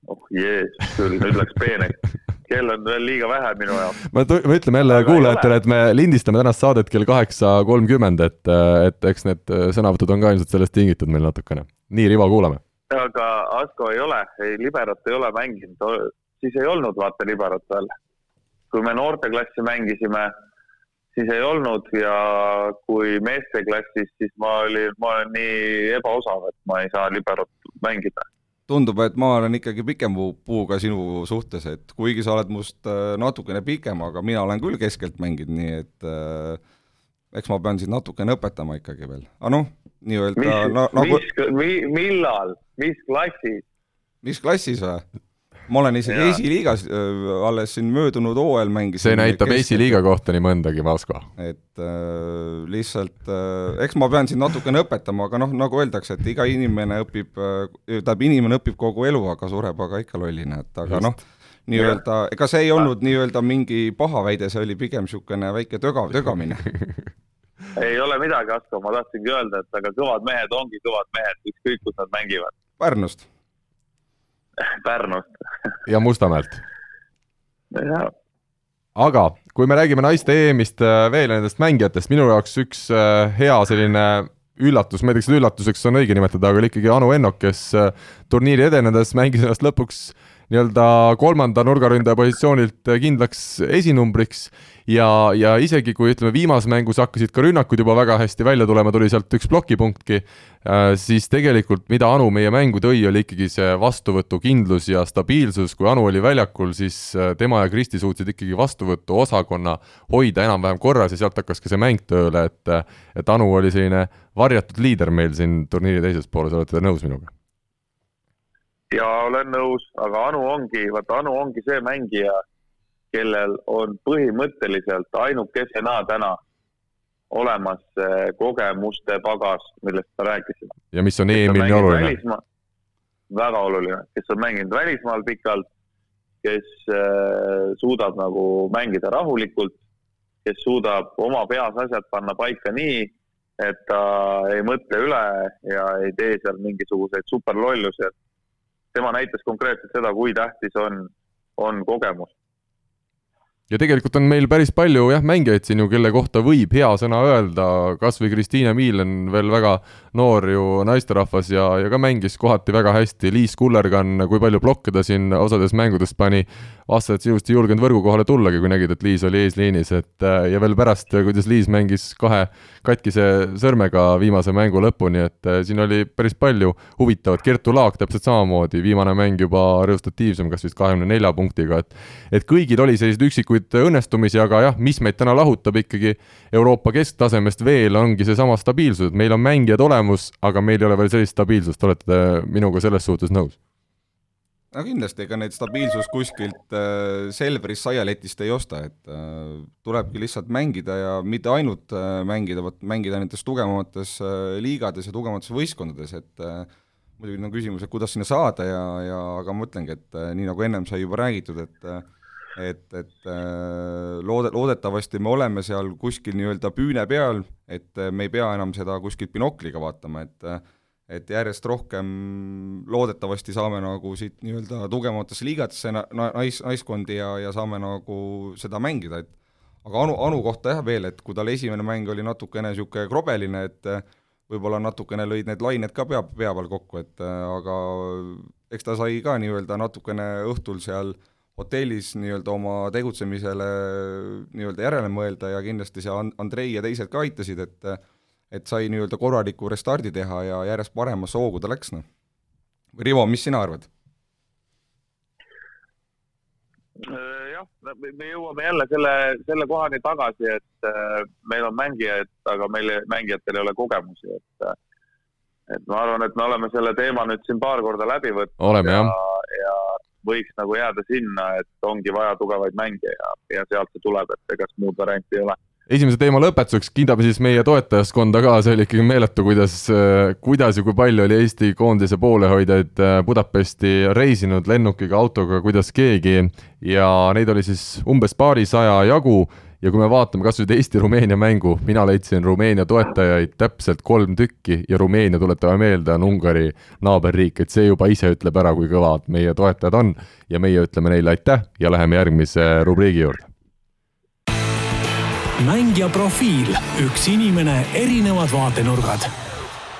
oh jeesus küll, nüüd läks peeneks kell on veel liiga vähe minu jaoks. ma, me ütleme jälle kuulajatele, et me lindistame tänast saadet kell kaheksa kolmkümmend, et, et eks need sõnavõtud on ka ilmselt sellest tingitud meil natukene. nii, Rivo, kuulame. aga Asko ei ole, ei liberot ei ole mänginud, siis ei olnud vaata liberot veel. kui me noorteklassi mängisime, siis ei olnud ja kui meesteklassis, siis ma olin, ma olen nii ebaosav, et ma ei saa liberot mängida tundub, et ma olen ikkagi pikem puuga sinu suhtes, et kuigi sa oled must äh, natukene pikem, aga mina olen küll keskelt mänginud, nii et äh, eks ma pean sind natukene õpetama ikkagi veel, aga noh, nii-öelda no, nagu mis, millal, mis klassis? mis klassis või? Ma olen isegi esiliigas äh, alles siin möödunud hooajal mängisin. see näitab esiliiga kohta nii mõndagi, Vasko. et äh, lihtsalt äh,, eks ma pean sind natukene õpetama, aga noh, nagu öeldakse, et iga inimene õpib äh,, tähendab, inimene õpib kogu elu, aga sureb aga ikka lollina, et aga noh, nii-öelda, ega see ei olnud nii-öelda mingi paha väide, see oli pigem niisugune väike töga, tögamine ei ole midagi, Asko, ma tahtsingi öelda, et aga kõvad mehed ongi kõvad mehed, ükskõik kus nad mängivad. Pärnust Pärnust. Ja Mustamäelt. jaa aga kui me räägime naiste EM-ist äh, veel nendest mängijatest, minu jaoks üks äh, hea selline üllatus, ma ei tea, kas seda üllatuseks on õige nimetada, aga oli ikkagi Anu Ennok, kes äh, turniiri edenedes mängis ennast lõpuks nii-öelda kolmanda nurgaründaja positsioonilt kindlaks esinumbriks ja, ja isegi kui ütleme, viimases mängus hakkasid ka rünnakud juba väga hästi välja tulema, tuli sealt üks plokipunktki, äh, siis tegelikult mida Anu meie mängu tõi, oli ikkagi see vastuvõtukindlus ja stabiilsus, kui Anu oli väljakul, siis äh, tema ja Kristi suutsid ikkagi vastuvõtuosakonna hoida enam-vähem korras ja sealt hakkas ka see mäng tööle, et et Anu oli selline varjatud liider meil siin turniiri teises pooles, olete te nõus minuga? ja olen nõus, aga Anu ongi, vaata Anu ongi see mängija, kellel on põhimõtteliselt ainukesena täna olemas kogemuste pagas, millest ma rääkisin. ja mis on EM-il oluline? väga oluline, kes on mänginud välismaal pikalt, kes äh, suudab nagu mängida rahulikult, kes suudab oma peas asjad panna paika nii, et ta ei mõtle üle ja ei tee seal mingisuguseid superlollusi, et tema näitas konkreetselt seda, kui tähtis on, on kogemus ja tegelikult on meil päris palju jah, mängijaid siin ju, kelle kohta võib hea sõna öelda, kas või Kristiina Miilen, veel väga noor ju naisterahvas ja, ja ka mängis kohati väga hästi, Liis Kullergann, kui palju blokke ta siin osades mängudes pani, vastased sisuliselt ei julgenud võrgu kohale tullagi, kui nägid, et Liis oli eesliinis, et äh, ja veel pärast, kuidas Liis mängis kahe katkise sõrmega viimase mängu lõpuni, et äh, siin oli päris palju huvitavat, Kertu Laak täpselt samamoodi, viimane mäng juba resultatiivsem, kas vist kahekümne nelja punktiga, et et kõigil oli selliseid üksikuid õnnestumisi, aga jah, mis meid täna lahutab ikkagi Euroopa kesktasemest veel, ongi seesama stabiilsus, et meil on mängijad olemas, aga meil ei ole veel sellist stabiilsust, olete te minuga selles suhtes nõus? no kindlasti, ega neid stabiilsust kuskilt äh, Selverist saialetist ei osta, et äh, tulebki lihtsalt mängida ja mitte ainult äh, mängida, vaid mängida nendes tugevamates äh, liigades ja tugevamates võistkondades, et äh, muidugi on küsimus, et kuidas sinna saada ja, ja aga ma ütlengi, et äh, nii nagu ennem sai juba räägitud, et äh, et, et äh, loode, loodetavasti me oleme seal kuskil nii-öelda püüne peal, et äh, me ei pea enam seda kuskilt binokliga vaatama, et äh, et järjest rohkem loodetavasti saame nagu siit nii-öelda tugevamatesse liigatesse na-, nais, naiskondi ja, ja saame nagu seda mängida, et aga Anu, Anu kohta jah veel, et kui tal esimene mäng oli natukene niisugune krobeline, et võib-olla natukene lõid need lained ka pea, pea peal kokku, et aga eks ta sai ka nii-öelda natukene õhtul seal hotellis nii-öelda oma tegutsemisele nii-öelda järele mõelda ja kindlasti see Andrei ja teised ka aitasid, et et sai nii-öelda korraliku restardi teha ja järjest paremasse hoogu ta läks, noh. Rivo, mis sina arvad? Jah, me jõuame jälle selle, selle kohani tagasi, et äh, meil on mängijaid, aga meil, mängijatel ei ole kogemusi, et äh, et ma arvan, et me oleme selle teema nüüd siin paar korda läbi võtnud ja, ja võiks nagu jääda sinna, et ongi vaja tugevaid mänge ja, ja sealt see tuleb, et ega muud varianti ei ole. Esimese teema lõpetuseks kiidame siis meie toetajaskonda ka, see oli ikkagi meeletu, kuidas, kuidas ja kui palju oli Eesti koondise poolehoidjaid äh, Budapesti reisinud lennukiga, autoga, kuidas keegi. Ja neid oli siis umbes paarisaja jagu ja kui me vaatame kas või Eesti-Rumeenia mängu, mina leidsin Rumeenia toetajaid täpselt kolm tükki ja Rumeenia, tuletame meelde, on Ungari naaberriik, et see juba ise ütleb ära, kui kõvad meie toetajad on. Ja meie ütleme neile aitäh ja läheme järgmise rubriigi juurde. Mängija profiil, üks inimene, erinevad vaatenurgad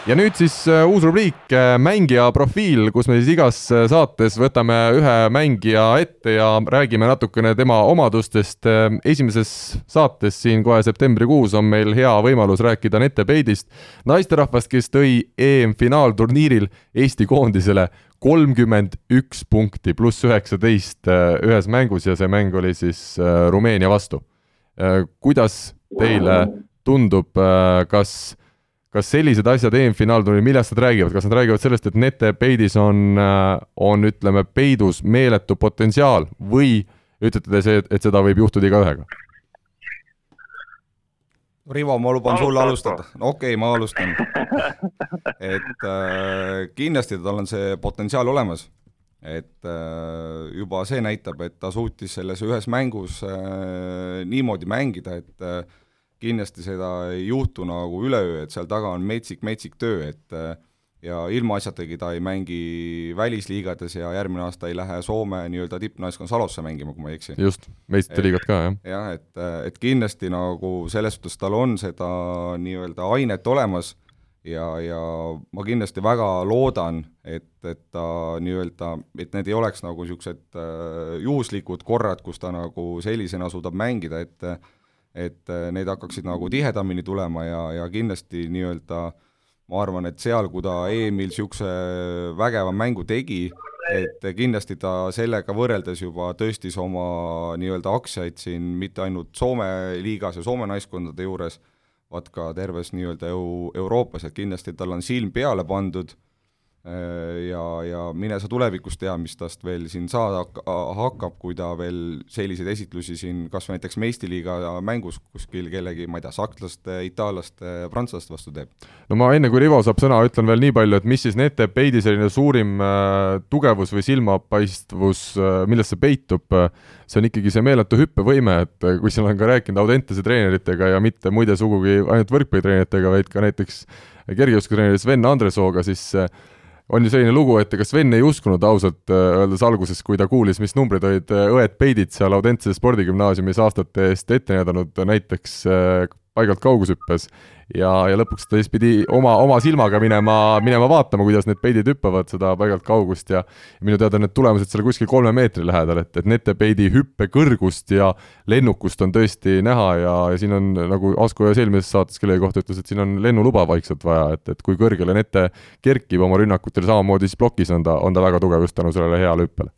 ja nüüd siis uh, uus rubriik uh, Mängija profiil, kus me siis igas uh, saates võtame ühe mängija ette ja räägime natukene tema omadustest. esimeses saates siin kohe septembrikuus on meil hea võimalus rääkida Nete Peidist, naisterahvast, kes tõi EM-finaalturniiril Eesti koondisele kolmkümmend üks punkti pluss üheksateist ühes mängus ja see mäng oli siis Rumeenia vastu Äh, kuidas teile tundub, äh, kas, kas sellised asjad EM-finaalturniiril, millest nad räägivad, kas nad räägivad sellest, et Nete peidis on, äh, on ütleme, peidus meeletu potentsiaal või ütlete te see, et seda võib juhtuda igaühega? Rivo, ma luban sulle alustada. okei okay,, ma alustan. et äh, kindlasti tal on see potentsiaal olemas et äh, juba see näitab, et ta suutis selles ühes mängus äh, niimoodi mängida, et äh, kindlasti seda ei juhtu nagu üleöö, et seal taga on metsik-metsik töö, et ja ilmaasjatagi ta ei mängi välisliigades ja järgmine aasta ei lähe Soome nii-öelda tippnaiskonna Salosse mängima, kui ma ei eksi. just, meistrite liigat ka, jah. jah, et, et kindlasti nagu selles suhtes tal on seda nii-öelda ainet olemas ja, ja ma kindlasti väga loodan, et, et ta nii-öelda, et need ei oleks nagu niisugused äh, juhuslikud korrad, kus ta nagu sellisena suudab mängida, et et need hakkaksid nagu tihedamini tulema ja, ja kindlasti nii-öelda ma arvan, et seal, kui ta EM-il niisuguse vägeva mängu tegi, et kindlasti ta sellega võrreldes juba tõstis oma nii-öelda aktsiaid siin mitte ainult Soome liigas ja Soome naiskondade juures, vaat ka terves nii-öelda EU, Euroopas, et kindlasti tal on silm peale pandud, Äh, ja, ja mine sa tulevikus tea, mis tast veel siin saada hakkab, kui ta veel selliseid esitlusi siin kas või näiteks meistriliiga mängus kuskil kellegi, ma ei tea, sakslaste, itaallaste, prantslaste vastu teeb. no ma enne, kui Rivo saab sõna, ütlen veel nii palju, et mis siis Nete Peidi selline suurim äh, tugevus või silmapaistvus äh,, milles see peitub äh,, see on ikkagi see meeletu hüppevõime, et äh, kui siin olen ka rääkinud Audentese treeneritega ja mitte muide sugugi ainult võrkpallitreeneritega, vaid ka näiteks kergejõustikutreeneri Sven Andresooga, siis äh, on ju selline lugu, et ega Sven ei uskunud ausalt äh, öeldes alguses, kui ta kuulis, mis numbrid olid äh, õed Peidid seal Audentse spordigümnaasiumis aastate eest ette näidanud näiteks äh, paigalt kaugushüppes ja, ja lõpuks ta siis pidi oma, oma silmaga minema, minema vaatama, kuidas need peidid hüppavad seda paigalt kaugust ja minu teada need tulemused seal kuskil kolme meetri lähedal, et, et nete peidi hüppe kõrgust ja lennukust on tõesti näha ja, ja siin on nagu Asko ühes eelmises saates kellegi kohta ütles, et siin on lennuluba vaikselt vaja, et, et kui kõrgele nete kerkib oma rünnakutel, samamoodi siis plokis on ta, on ta väga tugev just tänu sellele heale hüppele.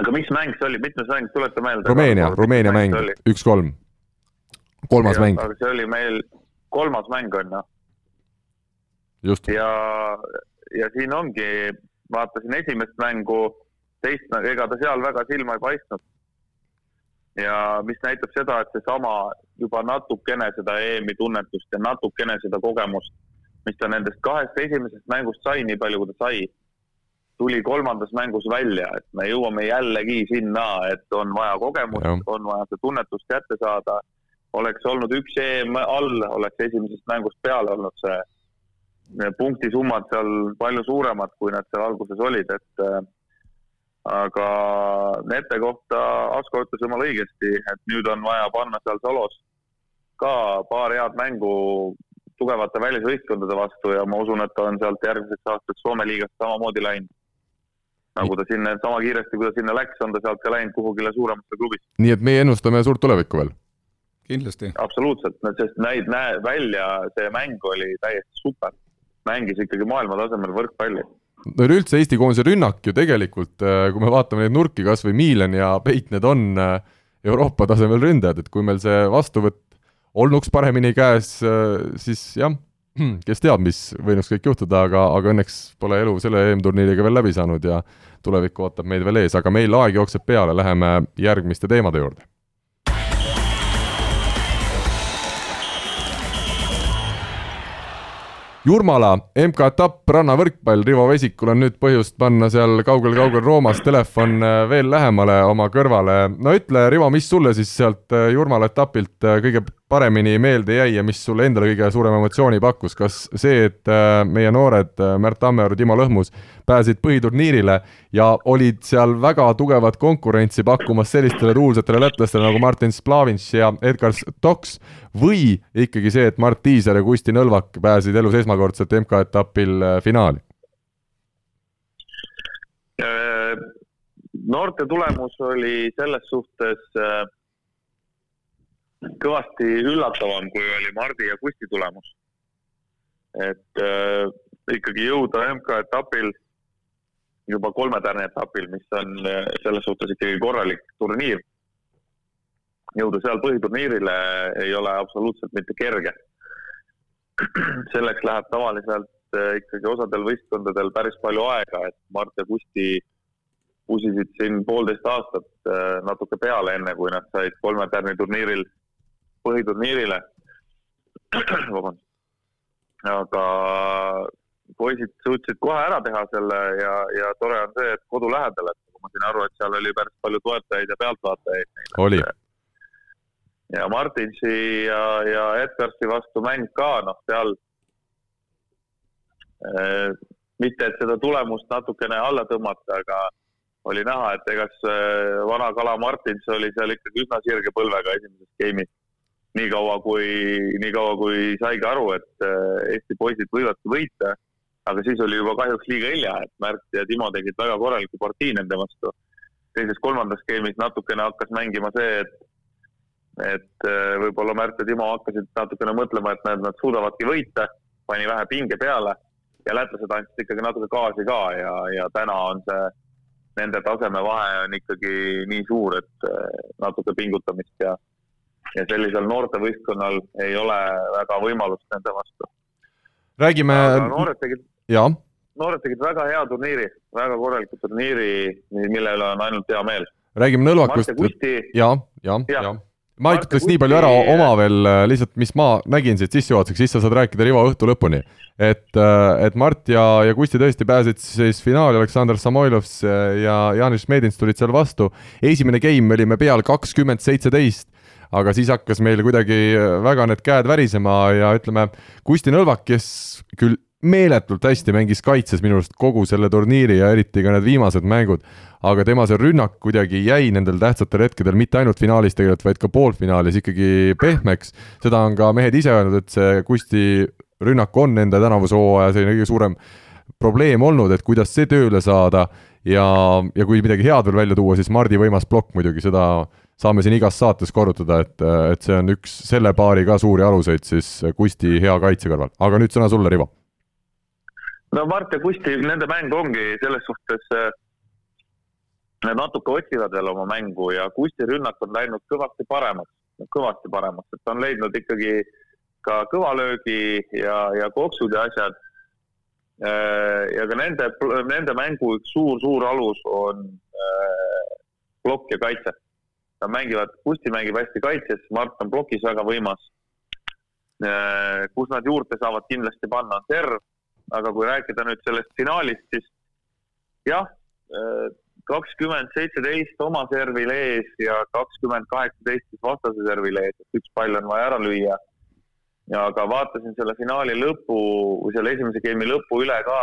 Aga mis mäng see oli, mitmes mäng, tuleta meelde. Rumeenia, Rumeenia mäng, üks-kolm kolmas ja, mäng. aga see oli meil kolmas mäng on ju. ja, ja siin ongi, vaatasin esimest mängu, teist, ega ta seal väga silma ei paistnud. ja mis näitab seda, et seesama juba natukene seda EM-i tunnetust ja natukene seda kogemust, mis ta nendest kahest esimesest mängust sai, nii palju kui ta sai, tuli kolmandas mängus välja, et me jõuame jällegi sinna, et on vaja kogemust, on vaja seda tunnetust kätte saada oleks olnud üks EM all, oleks esimesest mängust peale olnud see punktisummad seal palju suuremad, kui nad seal alguses olid, et äh, aga Nete kohta Asko ütles jumala õigesti, et nüüd on vaja panna seal solos ka paar head mängu tugevate välisvõistkondade vastu ja ma usun, et ta on sealt järgmiseks aastaks Soome liigast samamoodi läinud. nagu ta sinna, sama kiiresti, kui ta sinna läks, on ta sealt ka läinud kuhugile suuremasse klubisse. nii et meie ennustame suurt tulevikku veel kindlasti. absoluutselt, sest näid, näe, välja see mäng oli täiesti super. mängis ikkagi maailmatasemel võrkpalli. no üleüldse Eesti koondise rünnak ju tegelikult, äh, kui me vaatame neid nurki, kas või Miilan ja Peit, need on äh, Euroopa tasemel ründajad, et kui meil see vastuvõtt olnuks paremini käes, äh, siis jah, kes teab, mis võinuks kõik juhtuda, aga, aga õnneks pole elu selle EM-turniiriga veel läbi saanud ja tulevik ootab meid veel ees, aga meil aeg jookseb peale, läheme järgmiste teemade juurde Jurmala MK-etapp, rannavõrkpall, Rivo Vesikul on nüüd põhjust panna seal kaugel-kaugel Roomas telefon äh, veel lähemale oma kõrvale. no ütle, Rivo, mis sulle siis sealt äh, Jurmala etapilt äh, kõige paremini meelde jäi ja mis sulle endale kõige suurema emotsiooni pakkus, kas see, et äh, meie noored äh, Märt Tammearu, Timo Lõhmus pääsesid põhiturniirile ja olid seal väga tugevat konkurentsi pakkumas sellistele tuulsatele lätlastele nagu Martin Splavins ja Edgar Stoks või ikkagi see, et Mart Tiiser ja Kusti Nõlvak pääsesid elus esmakordselt MK-etapil äh, finaali? noorte tulemus oli selles suhtes äh, kõvasti üllatavam, kui oli Mardi ja Kusti tulemus. et äh, ikkagi jõuda MK-etapil, juba kolmetärne etapil, mis on äh, selles suhtes ikkagi korralik turniir, jõuda seal põhiturniirile ei ole absoluutselt mitte kerge. selleks läheb tavaliselt äh, ikkagi osadel võistkondadel päris palju aega, et Mart ja Kusti pusisid siin poolteist aastat äh, natuke peale, enne kui nad said kolmetärni turniiril põhiturniirile. vabandust. aga poisid suutsid kohe ära teha selle ja, ja tore on see, et kodu lähedal, et ma sain aru, et seal oli päris palju toetajaid ja pealtvaatajaid. oli. ja Martinsi ja, ja Edgarsi vastu mäng ka, noh, seal äh, mitte, et seda tulemust natukene alla tõmmata, aga oli näha, et ega see vana kala Martins oli seal ikkagi üsna sirge põlvega esimeses game'is niikaua kui, niikaua kui saigi aru, et äh, Eesti poisid võivadki võita, aga siis oli juba kahjuks liiga hilja, et Märt ja Timo tegid väga korraliku partii nende vastu. teises-kolmandas skeemis natukene hakkas mängima see, et, et äh, võib-olla Märt ja Timo hakkasid natukene mõtlema, et nad, nad suudavadki võita, pani vähe pinge peale ja lätlased andsid ikkagi natuke gaasi ka ja, ja täna on see, nende tasemevahe on ikkagi nii suur, et äh, natuke pingutamist ja ja sellisel noortevõistkonnal ei ole väga võimalust nende vastu. räägime, noored tegid, noored tegid väga hea turniiri, väga korraliku turniiri, mille üle on ainult hea meel. räägime Nõlvakust. Ja jaa, jaa, jaa ma ütleks nii palju ära oma veel lihtsalt, mis ma nägin siit sissejuhatuseks, siis sa saad rääkida Rivo õhtu lõpuni. et, et Mart ja, ja Kusti tõesti pääsesid siis finaali, Aleksandr Samoilovs ja Janis Medins tulid seal vastu. esimene game olime peal kakskümmend seitseteist, aga siis hakkas meil kuidagi väga need käed värisema ja ütleme, Kusti Nõlvak, kes küll meeletult hästi mängis kaitses minu arust kogu selle turniiri ja eriti ka need viimased mängud aga tema see rünnak kuidagi jäi nendel tähtsatel hetkedel mitte ainult finaalis tegelikult, vaid ka poolfinaalis ikkagi pehmeks. seda on ka mehed ise öelnud, et see Kusti rünnak on nende tänavuse hooaja selline kõige suurem probleem olnud, et kuidas see tööle saada ja, ja kui midagi head veel välja tuua, siis Mardi võimas plokk muidugi, seda saame siin igas saates korrutada, et, et see on üks selle paari ka suuri aluseid siis Kusti hea kaitse kõrval, aga nüüd sõna sulle, Rivo. no Mart ja Kusti, nende mäng ongi selles suhtes Nad natuke otsivad veel oma mängu ja Kusti rünnak on läinud kõvasti paremaks, kõvasti paremaks, et ta on leidnud ikkagi ka kõvalöögi ja, ja koksud ja asjad. Äh, ja ka nende, nende mängu üks suur-suur alus on äh, plokk ja kaitse. Nad mängivad, Kusti mängib hästi kaitses, Mart on plokis väga võimas. Äh, kus nad juurde saavad kindlasti panna, on serv, aga kui rääkida nüüd sellest finaalist, siis jah kakskümmend seitseteist oma servil ees ja kakskümmend kaheksateist siis vastase servil ees, et üks pall on vaja ära lüüa. ja aga vaatasin selle finaali lõpu või selle esimese game'i lõpu üle ka.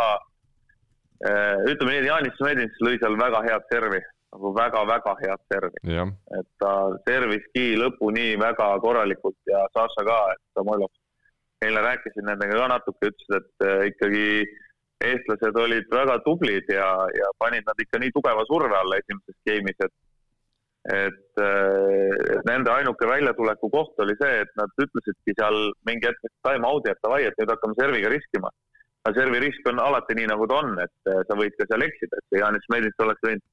Eh, ütleme nii, et Jaanis Medins lõi seal väga head servi, nagu väga-väga head servi. et ta serviski lõpuni väga korralikult ja Saša ka, et Samoilov. eile rääkisin nendega ka natuke, ütlesid, et eh, ikkagi eestlased olid väga tublid ja, ja panid nad ikka nii tugeva surve alla esimeses game'is, et et äh, nende ainuke väljatuleku koht oli see, et nad ütlesidki seal mingi hetk time out'i, et davai, et nüüd hakkame serviga riskima. aga servi risk on alati nii, nagu ta on, et äh, sa võid ka seal eksida, et see Jaanis Medits oleks võinud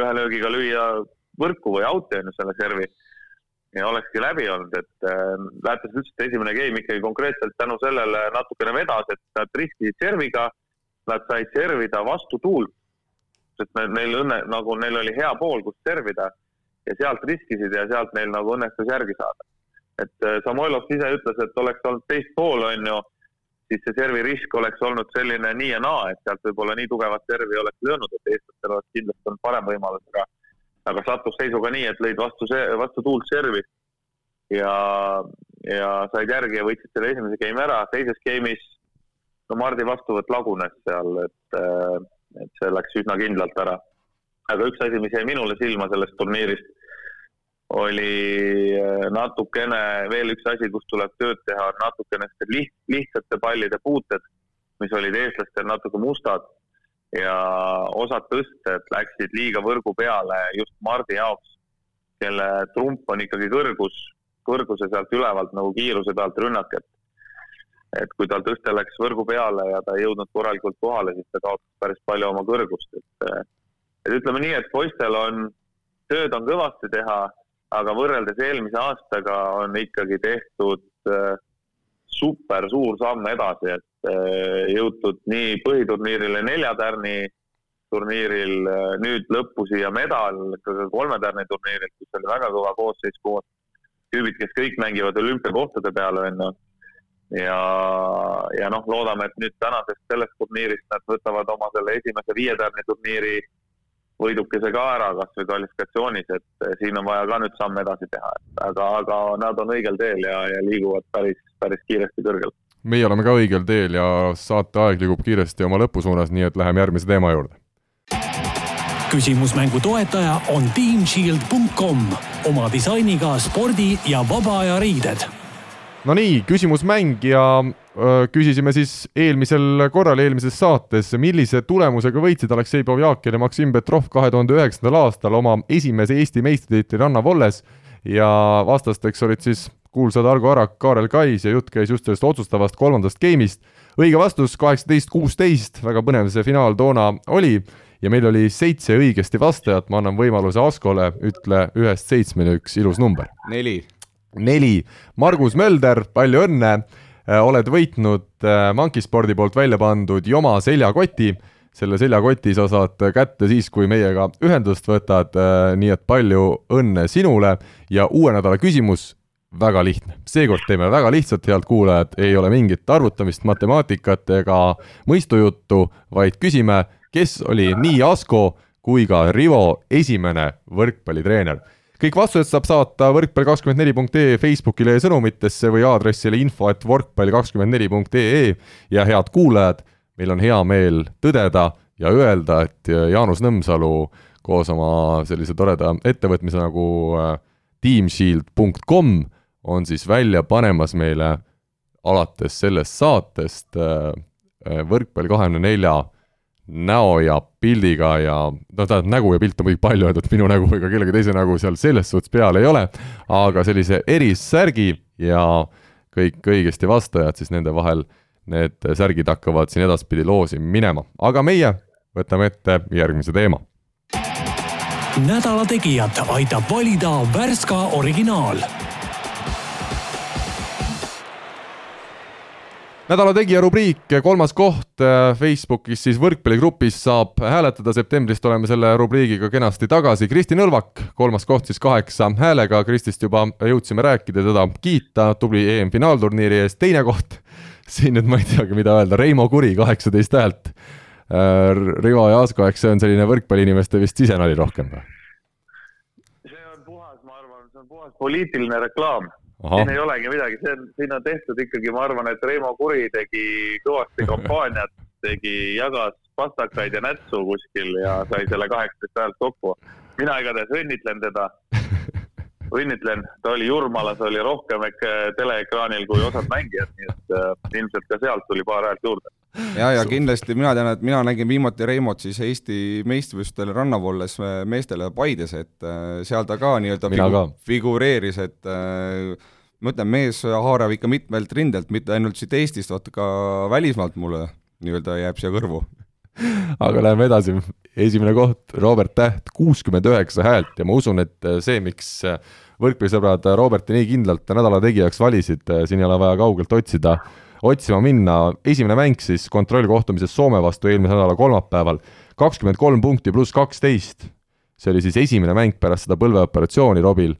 ühe löögiga lüüa võrku või out'i on ju selle servi. Ja olekski läbi olnud, et äh, lätlased ütlesid, et esimene game ikkagi konkreetselt tänu sellele natukene vedas, et nad riskisid serviga nad said servida vastu tuult, sest neil õnne, nagu neil oli hea pool, kus servida. Ja sealt riskisid ja sealt neil nagu õnnestus järgi saada. et äh, Samoilov ise ütles, et oleks olnud teist pool, on ju, siis see servi risk oleks olnud selline nii ja naa, et sealt võib-olla nii tugevat servi oleks löönud, et eestlastel oleks kindlasti olnud parem võimalus, aga aga sattus seisuga nii, et lõid vastu, vastu tuult servi ja, ja said järgi ja võitsid selle esimese game'i ära, teises game'is no Mardi vastuvõtt lagunes seal, et, et see läks üsna kindlalt ära. aga üks asi, mis jäi minule silma sellest turniirist, oli äh, natukene, veel üks asi, kus tuleb tööd teha, on natukene liht, lihtsate pallide puuted, mis olid eestlastel natuke mustad. Ja osad tõsted läksid liiga võrgu peale just Mardi jaoks, kelle trump on ikkagi kõrgus, kõrguse sealt ülevalt nagu kiiruse pealt rünnak, et et kui tal tõste läks võrgu peale ja ta ei jõudnud korralikult kohale, siis ta kaotas päris palju oma kõrgust, et et ütleme nii, et poistel on, tööd on kõvasti teha, aga võrreldes eelmise aastaga on ikkagi tehtud äh, super suur samm edasi, et äh, jõutud nii põhiturniirile nelja tärni turniiril, äh, nüüd lõppu siia medal kolme tärni turniiril, kus oli väga kõva koosseis koos. tüübid, kes kõik mängivad olümpiakohtade peale, on ju ja, ja noh, loodame, et nüüd tänasest sellest turniirist nad võtavad oma selle esimese viietärni turniiri võidukese ka ära, kas või kvalifikatsioonis, et siin on vaja ka nüüd samm edasi teha, et aga, aga nad on õigel teel ja, ja liiguvad päris, päris kiiresti kõrgele. meie oleme ka õigel teel ja saateaeg liigub kiiresti oma lõpu suunas, nii et läheme järgmise teema juurde. küsimusmängu toetaja on teamshield.com oma disainiga spordi ja vaba aja riided Nonii, küsimusmäng ja öö, küsisime siis eelmisel korral, eelmises saates, millise tulemusega võitsid Aleksei Povjakin ja Maksim Petrov kahe tuhande üheksandal aastal oma esimese Eesti meistritiitli Ranna Volles ja vastasteks olid siis kuulsad Argo Arak, Kaarel Kais ja jutt käis just sellest otsustavast kolmandast game'ist. õige vastus kaheksateist, kuusteist, väga põnev see finaal toona oli ja meil oli seitse õigesti vastajat, ma annan võimaluse Askole, ütle ühest seitsmeni üks ilus number. neli neli. Margus Mölder, palju õnne. oled võitnud Monkispordi poolt välja pandud Joma seljakoti selle seljakoti sa saad kätte siis, kui meiega ühendust võtad, nii et palju õnne sinule ja uue nädala küsimus väga lihtne. seekord teeme väga lihtsalt, head kuulajad, ei ole mingit arvutamist, matemaatikat ega mõistujuttu, vaid küsime, kes oli nii Asko kui ka Rivo esimene võrkpallitreener kõik vastused saab saata võrkpall24.ee Facebookile ja sõnumitesse või aadressile info et võrkpall24.ee ja head kuulajad meil on hea meel tõdeda ja öelda, et Jaanus Nõmsalu koos oma sellise toreda ettevõtmise nagu äh, teamshield.com on siis välja panemas meile alates sellest saatest äh, äh, võrkpalli kahekümne nelja näo ja pildiga ja no tähendab, nägu ja pilt on muidugi palju öeldud, minu nägu ega kellegi teise nägu seal selles suhtes peal ei ole, aga sellise erissärgi ja kõik õigesti vastajad, siis nende vahel need särgid hakkavad siin edaspidi loosi minema, aga meie võtame ette järgmise teema. nädala Tegijat aitab valida Värska originaal nädala tegija rubriik, kolmas koht äh, Facebookis siis võrkpalligrupis saab hääletada, septembrist oleme selle rubriigiga kenasti tagasi, Kristi Nõlvak, kolmas koht siis kaheksa häälega, Kristist juba jõudsime rääkida, teda kiita tubli EM-finaalturniiri eest, teine koht siin nüüd ma ei teagi, mida öelda, Reimo Kuri, kaheksateist häält. Äh, Rivo ja Asko, eks see on selline võrkpalliinimeste vist sisenali rohkem või? see on puhas, ma arvan, see on puhas poliitiline reklaam. Siin ei olegi midagi, see on, siin on tehtud ikkagi, ma arvan, et Reimo Kuri tegi kõvasti kampaaniat, tegi, jagas pastakaid ja nätsu kuskil ja sai selle kaheksateist häält kokku. mina igatahes õnnitlen teda õnnitlen, ta oli Jurmalas, oli rohkem äkki teleekraanil kui osad mängijad, nii et äh, ilmselt ka sealt tuli paar häält juurde. ja, ja kindlasti mina tean, et mina nägin viimati Reimot siis Eesti meistrivõistlustel rannavolles äh, meestele Paides, et äh, seal ta ka nii-öelda figu figureeris, et äh, ma ütlen, mees haarab ikka mitmelt rindelt, mitte ainult siit Eestist, vaata ka välismaalt mulle nii-öelda jääb siia kõrvu. Aga läheme edasi, esimene koht, Robert Täht, kuuskümmend üheksa häält ja ma usun, et see, miks võrkpallisõbrad Roberti nii kindlalt nädala tegijaks valisid, siin ei ole vaja kaugelt otsida, otsima minna, esimene mäng siis kontrollkohtumises Soome vastu eelmise nädala kolmapäeval, kakskümmend kolm punkti pluss kaksteist, see oli siis esimene mäng pärast seda põlveoperatsiooni Robil,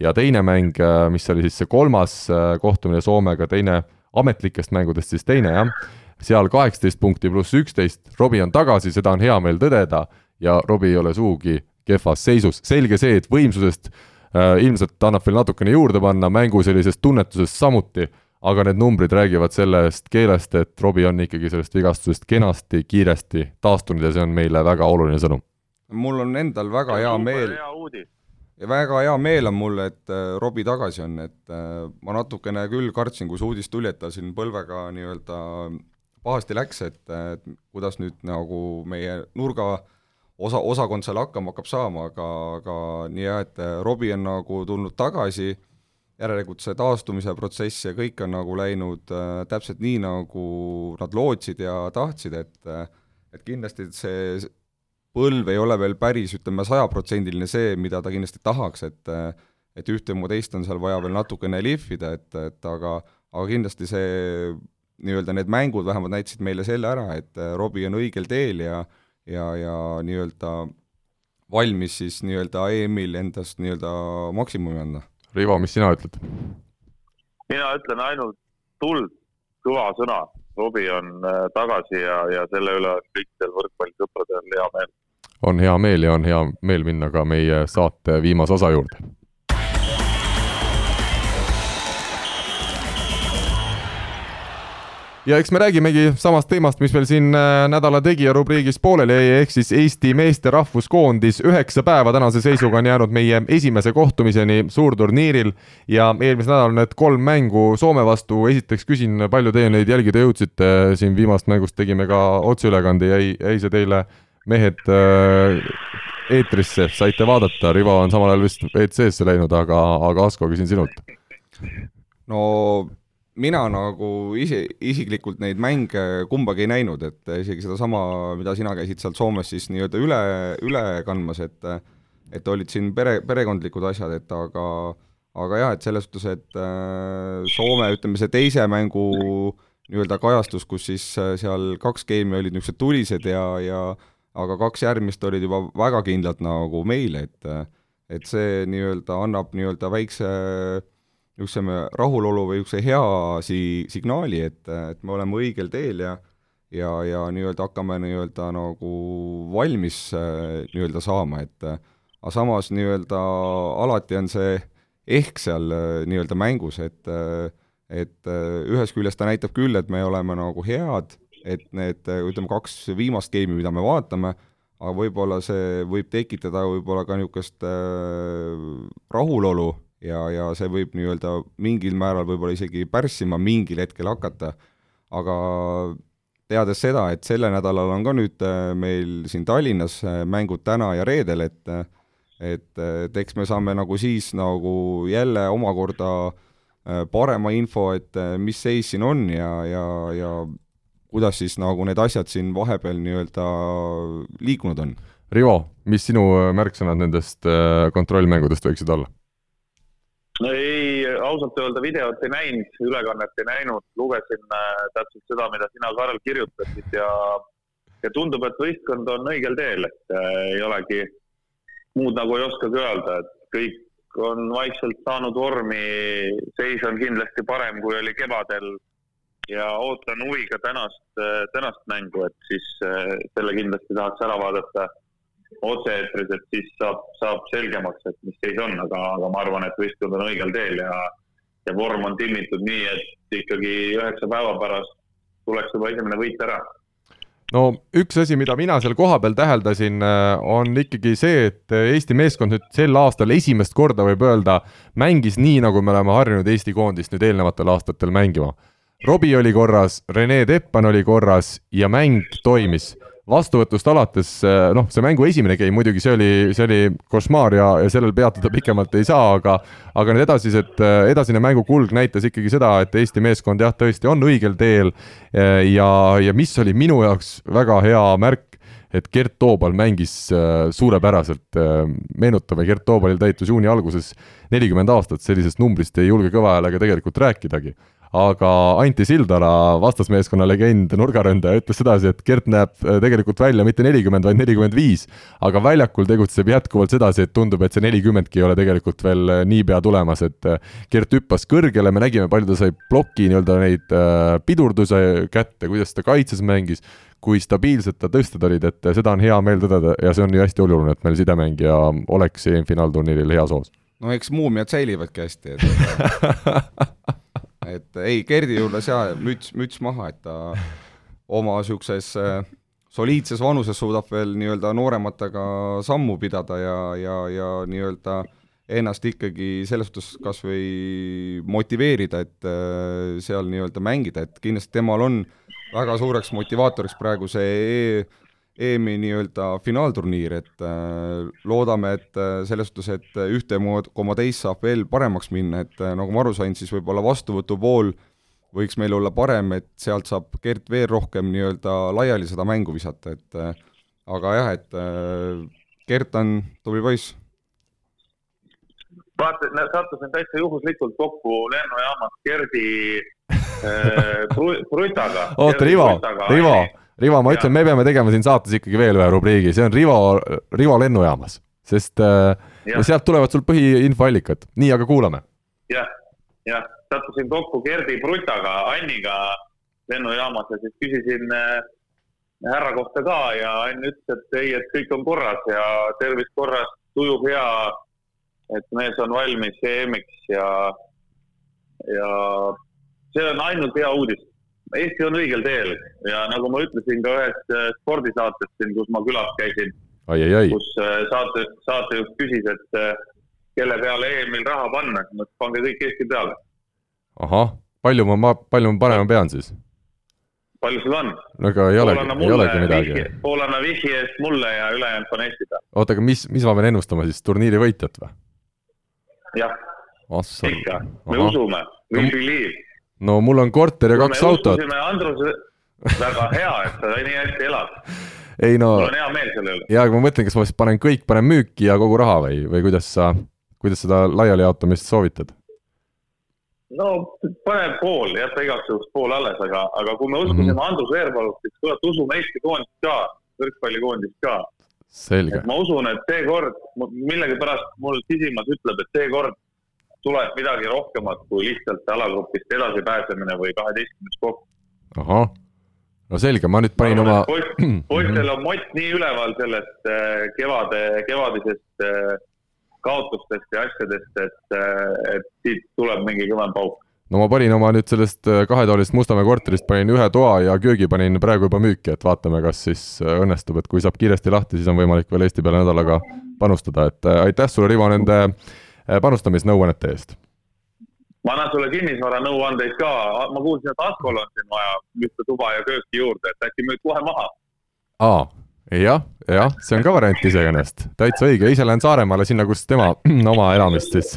ja teine mäng, mis oli siis see kolmas kohtumine Soomega, teine ametlikest mängudest siis teine, jah. Seal kaheksateist punkti pluss üksteist, Robbie on tagasi, seda on hea meel tõdeda. Ja Robbie ei ole sugugi kehvas seisus, selge see, et võimsusest äh, ilmselt annab veel natukene juurde panna, mängu sellisest tunnetusest samuti, aga need numbrid räägivad sellest keelest, et Robbie on ikkagi sellest vigastusest kenasti, kiiresti taastunud ja see on meile väga oluline sõnum. mul on endal väga hea meel ja väga hea meel on mul, et äh, Robbie tagasi on, et äh, ma natukene küll kartsin, kui see uudis tuli, et ta siin põlvega nii-öelda pahasti läks, et, et kuidas nüüd nagu meie nurga osa, osakond seal hakkama hakkab saama, aga, aga nii jah, et Robbie on nagu tulnud tagasi, järelikult see taastumise protsess ja kõik on nagu läinud äh, täpselt nii, nagu nad lootsid ja tahtsid, et et kindlasti see põlv ei ole veel päris, ütleme, sajaprotsendiline see, mida ta kindlasti tahaks, et et ühte mu teist on seal vaja veel natukene lihvida, et, et aga aga kindlasti see nii-öelda need mängud vähemalt näitasid meile selle ära, et äh, Robbie on õigel teel ja ja, ja nii-öelda valmis siis nii-öelda EM-il endast nii-öelda maksimumi anda. Rivo, mis sina ütled? mina ütlen ainult tuld, kõva sõna. Robbie on äh, tagasi ja, ja selle üle on kõikidel võrkpallisõpradel hea meel. on hea meel ja on hea meel minna ka meie saate viimase osa juurde ja eks me räägimegi samast teemast, mis meil siin äh, nädala tegija rubriigis pooleli jäi, ehk siis Eesti meeste rahvuskoondis. Üheksa päeva tänase seisuga on jäänud meie esimese kohtumiseni suurturniiril ja eelmisel nädalal need kolm mängu Soome vastu, esiteks küsin, palju teie neid jälgida jõudsite, siin viimast mängust tegime ka otseülekande, jäi, jäi see teile mehed äh, eetrisse, saite vaadata, Rivo on samal ajal vist WC-sse läinud, aga, aga Asko, küsin sinult. no mina nagu ise, isiklikult neid mänge kumbagi ei näinud, et isegi sedasama, mida sina käisid sealt Soomes siis nii-öelda üle, üle kandmas, et et olid siin pere, perekondlikud asjad, et aga aga jah, et selles suhtes, et äh, Soome, ütleme see teise mängu nii-öelda kajastus, kus siis äh, seal kaks geimi olid niisugused tulised ja, ja aga kaks järgmist olid juba väga kindlalt nagu meile, et et see nii-öelda annab nii-öelda väikse niisuguse rahulolu või niisuguse hea si-, signaali, et, et me oleme õigel teel ja ja, ja nii-öelda hakkame nii-öelda nagu valmis nii-öelda saama, et aga samas nii-öelda alati on see ehk seal nii-öelda mängus, et et ühest küljest ta näitab küll, et me oleme nagu head, et need ütleme, kaks viimast geimi, mida me vaatame, aga võib-olla see võib tekitada võib-olla ka niisugust rahulolu ja, ja see võib nii-öelda mingil määral võib-olla isegi pärssima mingil hetkel hakata, aga teades seda, et sellel nädalal on ka nüüd meil siin Tallinnas mängud täna ja reedel, et et, et eks me saame nagu siis nagu jälle omakorda äh, parema info, et äh, mis seis siin on ja, ja, ja kuidas siis nagu need asjad siin vahepeal nii-öelda liikunud on. Rivo, mis sinu äh, märksõnad nendest kontrollmängudest võiksid olla? No ei, ausalt öelda videot ei näinud, ülekannet ei näinud, lugesin täpselt seda, mida sina, Karel, kirjutasid ja ja tundub, et võistkond on õigel teel, et äh, ei olegi muud nagu ei oskagi öelda, et kõik on vaikselt saanud vormi, seis on kindlasti parem, kui oli kevadel. Ja ootan huviga tänast, tänast mängu, et siis selle kindlasti tahaks ära vaadata otse-eetris, et siis saab, saab selgemaks, et mis seis on, aga, aga ma arvan, et võistkond on õigel teel ja, ja vorm on timmitud nii, et ikkagi üheksa päeva pärast tuleks juba esimene võit ära no üks asi, mida mina seal kohapeal täheldasin, äh, on ikkagi see, et Eesti meeskond nüüd sel aastal esimest korda võib öelda, mängis nii, nagu me oleme harjunud Eesti koondist nüüd eelnevatel aastatel mängima. Robbie oli korras, Rene Teppan oli korras ja mäng toimis vastuvõtust alates, eh, noh, see mängu esimene game muidugi, see oli, see oli košmaar ja, ja sellel peatuda pikemalt ei saa, aga aga need edasised, eh, edasine mängu kulg näitas ikkagi seda, et Eesti meeskond jah, tõesti on õigel teel eh, ja, ja mis oli minu jaoks väga hea märk, et Gert Toobal mängis suurepäraselt, meenutame, Gert Toobalil täitus juuni alguses nelikümmend aastat, sellisest numbrist ei julge kõva häälega tegelikult rääkidagi aga Anti Sildala, vastasmeeskonna legend, nurgaründaja, ütles sedasi, et Gert näeb äh, tegelikult välja mitte nelikümmend, vaid nelikümmend viis. aga väljakul tegutseb jätkuvalt sedasi, et tundub, et see nelikümmendki ei ole tegelikult veel äh, niipea tulemas, et äh, Gert hüppas kõrgele, me nägime, palju ta sai ploki nii-öelda neid pidurduse kätte, kuidas ta kaitses mängis kui stabiilsed ta tõsted olid, et seda on hea meel tõdeda ja see on ju hästi oluline, et meil sidemängija oleks EM-finaalturniiril heas hoos. no eks muumiad säilivadki hästi, et et ei, Gerdi juures jaa, müts, müts maha, et ta oma niisuguses äh, soliidses vanuses suudab veel nii-öelda noorematega sammu pidada ja, ja, ja nii-öelda ennast ikkagi selles suhtes kas või motiveerida, et äh, seal nii-öelda mängida, et kindlasti temal on väga suureks motivaatoriks praegu see e EM-i nii-öelda finaalturniir, et äh, loodame, et äh, selles suhtes, et ühte koma teist saab veel paremaks minna, et äh, nagu ma aru sain, siis võib-olla vastuvõtupool võiks meil olla parem, et sealt saab Gert veel rohkem nii-öelda laiali seda mängu visata, et aga jah, et Gert on tubli poiss. vaata, sattusin täitsa juhuslikult kokku lennujaamas Gerdi äh, Brutaga. oota, Rivo, Rivo Rivo, ma ütlen, me peame tegema siin saates ikkagi veel ühe rubriigi, see on Rivo, Rivo lennujaamas, sest äh, sealt tulevad sul põhiinfoallikad, nii, aga kuulame. Ja,. jah, jah, sattusin kokku Gerdi Brutaga, Anniga lennujaamas ja siis küsisin äh, härra kohta ka ja Ann ütles, et ei, et kõik on korras ja tervis korras, tuju hea. et mees on valmis EM-iks ja, ja see on ainult hea uudis Eesti on õigel teel ja nagu ma ütlesin ka ühes äh, spordisaates siin, kus ma külas käisin, kus äh, saate, saatejuht küsis, et äh, kelle peale EM-il raha panna, ma ütlesin, pange kõik Eesti peale. ahah, palju ma, palju ma panema pean siis? palju sul on? no aga ei olegi, ei olegi midagi. pool anna vihje eest mulle ja ülejäänud pane Eesti peale. oota, aga mis, mis ma pean ennustama siis, turniiri võitjat või? jah, ikka, me usume, we believe no mul on korter ja kaks autot. Andrus, väga hea, et sa nii hästi elad. ei no. mul on hea meel selle üle. ja, aga ma mõtlen, kas ma siis panen kõik, panen müüki ja kogu raha või, või kuidas sa, kuidas seda laialijaotamist soovitad? no pane pool, jäta igaks juhuks pool alles, aga, aga kui me uskusime mm -hmm. Andrus Veerpalust, siis kurat, usume Eesti koondist ka, võrkpallikoondist ka. ma usun, et seekord millegipärast mul sisimas ütleb, et seekord tuleb midagi rohkemat kui lihtsalt alagrupist edasipääsemine või kaheteistkümnes koht. ahah, no selge, ma nüüd panin oma. poistel on mott nii üleval sellest äh, kevade, kevadisest äh, kaotustest ja asjadest, et, äh, et siit tuleb mingi kõvem pauk no ma panin oma nüüd sellest kahetoalisest Mustamäe korterist, panin ühe toa ja köögi panin praegu juba müüki, et vaatame, kas siis õnnestub, et kui saab kiiresti lahti, siis on võimalik veel Eesti peale nädalaga panustada, et aitäh sulle, Rivo, nende panustamisnõuannete eest. Ma annan sulle kinnisvaranõuandeid ka, ma kuulsin, et Askol on siin vaja ühte tuba ja kööki juurde, et äkki müüd kohe maha? aa, jah, jah, see on ka variant iseenesest, täitsa õige, ise lähen Saaremaale sinna, kus tema oma elamist siis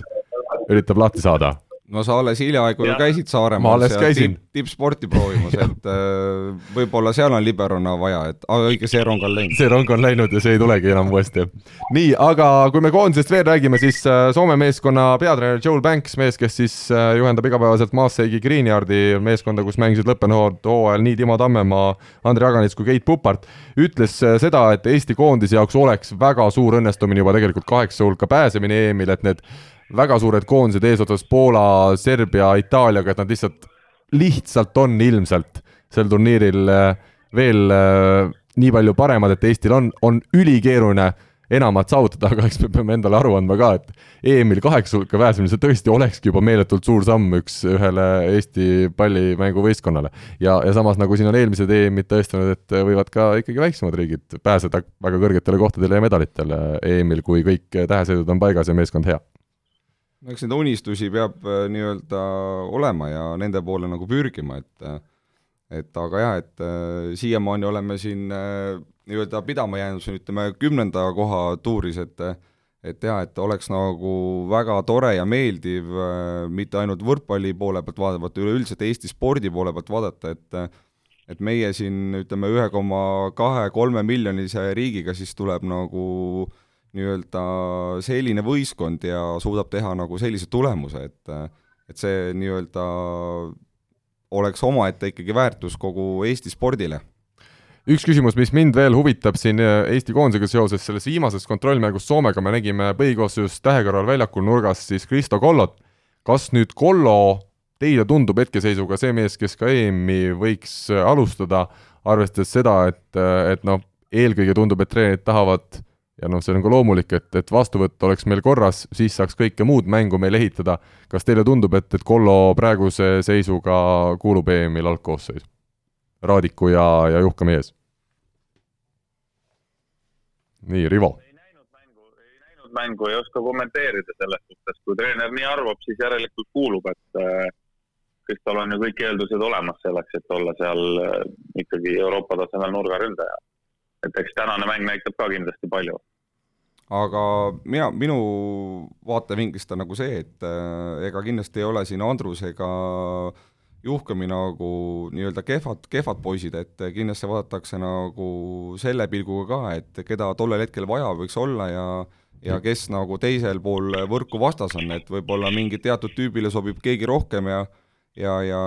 üritab lahti saada no sa alles hiljaaegu ju käisid Saaremaal tipp, tippsporti proovimas, et äh, võib-olla seal on liberona vaja, et ah, õige, see rong on läinud. see rong on läinud ja see ei tulegi enam uuesti. nii, aga kui me koondisest veel räägime, siis äh, Soome meeskonna peatreener Joel Banks, mees, kes siis äh, juhendab igapäevaselt Maaseigi Greenyardi meeskonda, kus mängisid lõppenud hooajal nii Timo Tammemaa, Andrei Aganits kui Keit Pupart, ütles seda, et Eesti koondise jaoks oleks väga suur õnnestumine juba tegelikult kaheksa hulka pääsemine EM-il, et need väga suured koondised eesotsas Poola, Serbia, Itaaliaga, et nad lihtsalt, lihtsalt on ilmselt sel turniiril äh, veel äh, nii palju paremad, et Eestil on, on ülikeeruline enamat saavutada, aga eks me peame endale aru andma ka, et EM-il kaheksa hulka pääsemine, see tõesti olekski juba meeletult suur samm üks, ühele Eesti pallimänguvõistkonnale. ja, ja samas, nagu siin on eelmised EM-id tõestanud, et võivad ka ikkagi väiksemad riigid pääseda väga kõrgetele kohtadele ja medalitele EM-il, kui kõik tähesõidud on paigas ja meeskond hea no eks neid unistusi peab äh, nii-öelda olema ja nende poole nagu pürgima, et äh, et aga jah, et äh, siiamaani oleme siin nii-öelda pidama jäänud siin ütleme kümnenda koha tuuris, et et jah, et oleks nagu väga tore ja meeldiv mitte ainult võrkpalli poole pealt vaadata, vaid üleüldiselt Eesti spordi poole pealt vaadata, et et meie siin ütleme, ühe koma kahe-kolme miljonise riigiga siis tuleb nagu äh, nii-öelda selline võistkond ja suudab teha nagu sellise tulemuse, et et see nii-öelda oleks omaette ikkagi väärtus kogu Eesti spordile üks küsimus, mis mind veel huvitab siin Eesti koondisega seoses, selles viimases kontrollmängus Soomega me nägime põhikoosseisus tähekorral väljakul nurgas siis Kristo Kollot. kas nüüd Kollo teile tundub hetkeseisuga see mees, kes ka EM-i võiks alustada, arvestades seda, et, et noh, eelkõige tundub, et treenerid tahavad ja noh, see on ka loomulik, et, et vastuvõtt oleks meil korras, siis saaks kõike muud mängu meil ehitada. kas teile tundub, et, et Kollo praeguse seisuga kuulub EM-il algkoosseisu? Raadiku ja, ja Juhka mees. nii, Rivo. ei näinud mängu, ei näinud mängu, ei oska kommenteerida selles suhtes, kui treener nii arvab, siis järelikult kuulub, et äh, kas tal on ju kõik eeldused olemas selleks, et olla seal äh, ikkagi Euroopa tasemel nurgaründaja et eks tänane mäng näitab ka kindlasti palju. Aga mina, minu vaatevinklist on nagu see, et äh, ega kindlasti ei ole siin Andrus ega Juhkami nagu nii-öelda kehvad, kehvad poisid, et kindlasti vaadatakse nagu selle pilguga ka, et keda tollel hetkel vaja võiks olla ja ja kes nagu teisel pool võrku vastas on, et võib-olla mingi teatud tüübile sobib keegi rohkem ja ja, ja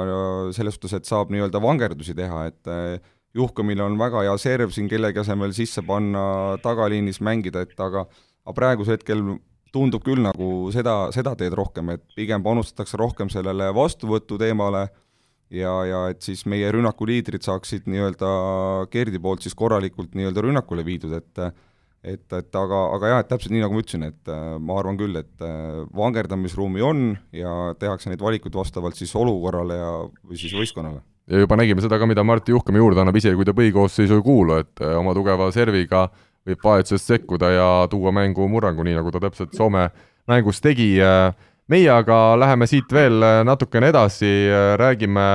selles suhtes, et saab nii-öelda vangerdusi teha, et juhkumil on väga hea serv siin kellegi asemel sisse panna, tagaliinis mängida, et aga aga praegusel hetkel tundub küll nagu seda, seda teed rohkem, et pigem panustatakse rohkem sellele vastuvõtu teemale ja, ja et siis meie rünnakuliidrid saaksid nii-öelda Gerdi poolt siis korralikult nii-öelda rünnakule viidud, et et, et aga, aga jah, et täpselt nii, nagu ma ütlesin, et äh, ma arvan küll, et äh, vangerdamisruumi on ja tehakse neid valikuid vastavalt siis olukorrale ja, või siis võistkonnale ja juba nägime seda ka, mida Martti Juhkami juurde annab, isegi kui ta põhikoosseisu ei kuulu, et äh, oma tugeva serviga võib vahetusest sekkuda ja tuua mängu murrangu, nii nagu ta täpselt Soome mängus tegi. Äh, meie aga läheme siit veel äh, natukene edasi, räägime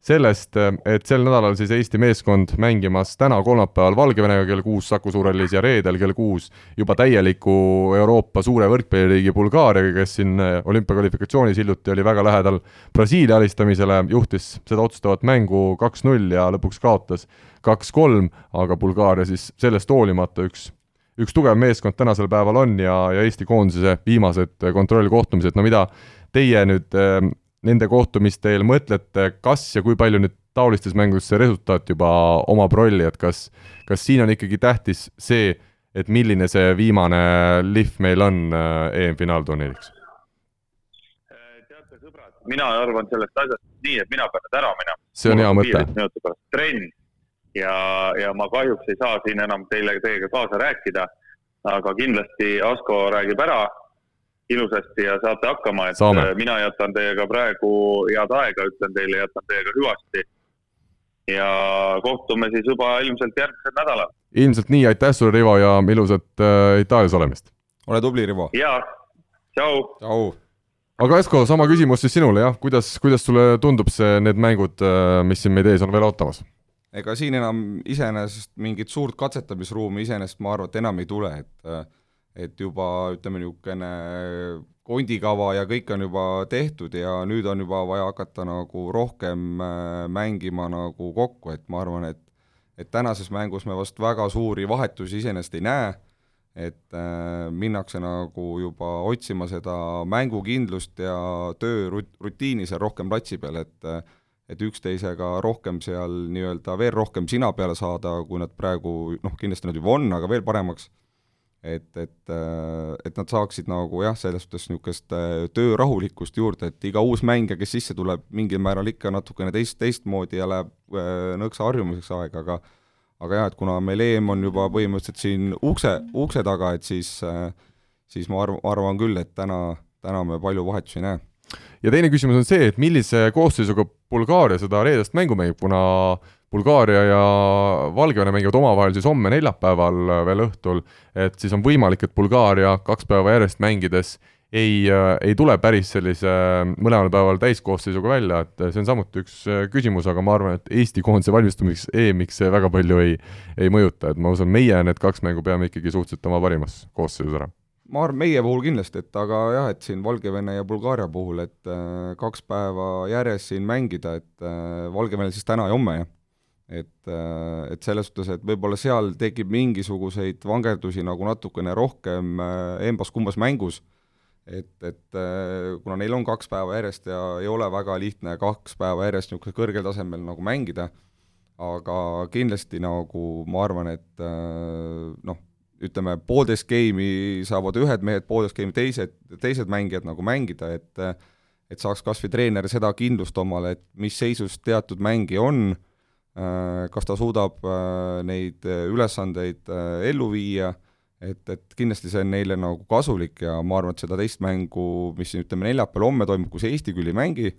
sellest, et sel nädalal siis Eesti meeskond mängimas täna kolmapäeval Valgevenega kell kuus Saku Suurhallis ja reedel kell kuus juba täieliku Euroopa suure võrkpalliriigi Bulgaariaga, kes siin olümpiakvalifikatsioonis hiljuti oli väga lähedal Brasiilia alistamisele, juhtis seda otsustavat mängu kaks-null ja lõpuks kaotas kaks-kolm, aga Bulgaaria siis sellest hoolimata üks üks tugev meeskond tänasel päeval on ja, ja Eesti koondise viimased kontrollkohtumised, no mida teie nüüd äh, nende kohtumiste eel mõtlete, kas ja kui palju nüüd taolistes mängudes see resultaat juba omab rolli, et kas, kas siin on ikkagi tähtis see, et milline see viimane lihv meil on äh, EM-finaalturniiriks? teate, sõbrad, mina arvan sellest asjast nii, et mina pean nüüd ära minema. see on hea mõte. trenn ja, ja ma kahjuks ei saa siin enam teile, teiega kaasa rääkida, aga kindlasti Asko räägib ära ilusasti ja saate hakkama, et Saame. mina jätan teiega praegu head aega, ütlen teile, jätan teiega hüvasti. ja kohtume siis juba ilmselt järgmisel nädalal. ilmselt nii, aitäh sulle, Rivo, ja ilusat äh, Itaalias olemist! ole tubli, Rivo! jaa, tšau! tšau! aga Esko, sama küsimus siis sinule, jah, kuidas, kuidas sulle tundub see, need mängud, äh, mis siin meid ees on veel ootamas? ega siin enam iseenesest mingit suurt katsetamisruumi iseenesest ma arvan, et enam ei tule, et äh, et juba ütleme, niisugune kondikava ja kõik on juba tehtud ja nüüd on juba vaja hakata nagu rohkem äh, mängima nagu kokku, et ma arvan, et et tänases mängus me vast väga suuri vahetusi iseenesest ei näe. Et äh, minnakse nagu juba otsima seda mängukindlust ja töörutiini seal rohkem platsi peal, et äh, et üksteisega rohkem seal nii-öelda veel rohkem sina peale saada, kui nad praegu noh, kindlasti nad juba on, aga veel paremaks, et, et, äh, et nad saaksid nagu jah, selles suhtes niisugust äh, töörahulikkust juurde, et iga uus mängija, kes sisse tuleb, mingil määral ikka natukene teist, teistmoodi ja läheb äh, nõksa harjumiseks aega, aga aga jah, et kuna meil EM on juba põhimõtteliselt siin ukse, ukse taga, et siis, siis ma arv-, arvan küll, et täna, täna me palju vahetusi ei näe. ja teine küsimus on see, et millise koosseisuga Bulgaaria seda reedest mängu mängib, kuna Bulgaaria ja Valgevene mängivad omavahel siis homme neljapäeval veel õhtul, et siis on võimalik, et Bulgaaria kaks päeva järjest mängides ei, äh, ei tule päris sellise äh, mõlemal päeval täiskoosseisuga välja, et äh, see on samuti üks küsimus, aga ma arvan, et Eesti koondise valmistumiseks EM-iks see väga palju ei, ei mõjuta, et ma usun, meie need kaks mängu peame ikkagi suhteliselt oma parimas koosseisus ära ma arvan, meie puhul kindlasti, et aga jah, et siin Valgevene ja Bulgaaria puhul, et äh, kaks päeva järjest siin mängida, et äh, Valgevenel siis täna ja homme, jah. Et äh,, et selles suhtes, et võib-olla seal tekib mingisuguseid vangerdusi nagu natukene rohkem äh, embas-kumbas mängus. Et, et äh, kuna neil on kaks päeva järjest ja ei ole väga lihtne kaks päeva järjest niisugusel kõrgel tasemel nagu mängida, aga kindlasti nagu ma arvan, et noh, ütleme poolteist game'i saavad ühed mehed, poolteist game'i teised, teised mängijad nagu mängida, et et saaks kas või treener seda kindlust omale, et mis seisus teatud mängija on, kas ta suudab neid ülesandeid ellu viia et, et kindlasti see on neile nagu kasulik ja ma arvan, et seda teist mängu, mis siin ütleme neljapäeval, homme toimub, kus Eesti küll ei mängi,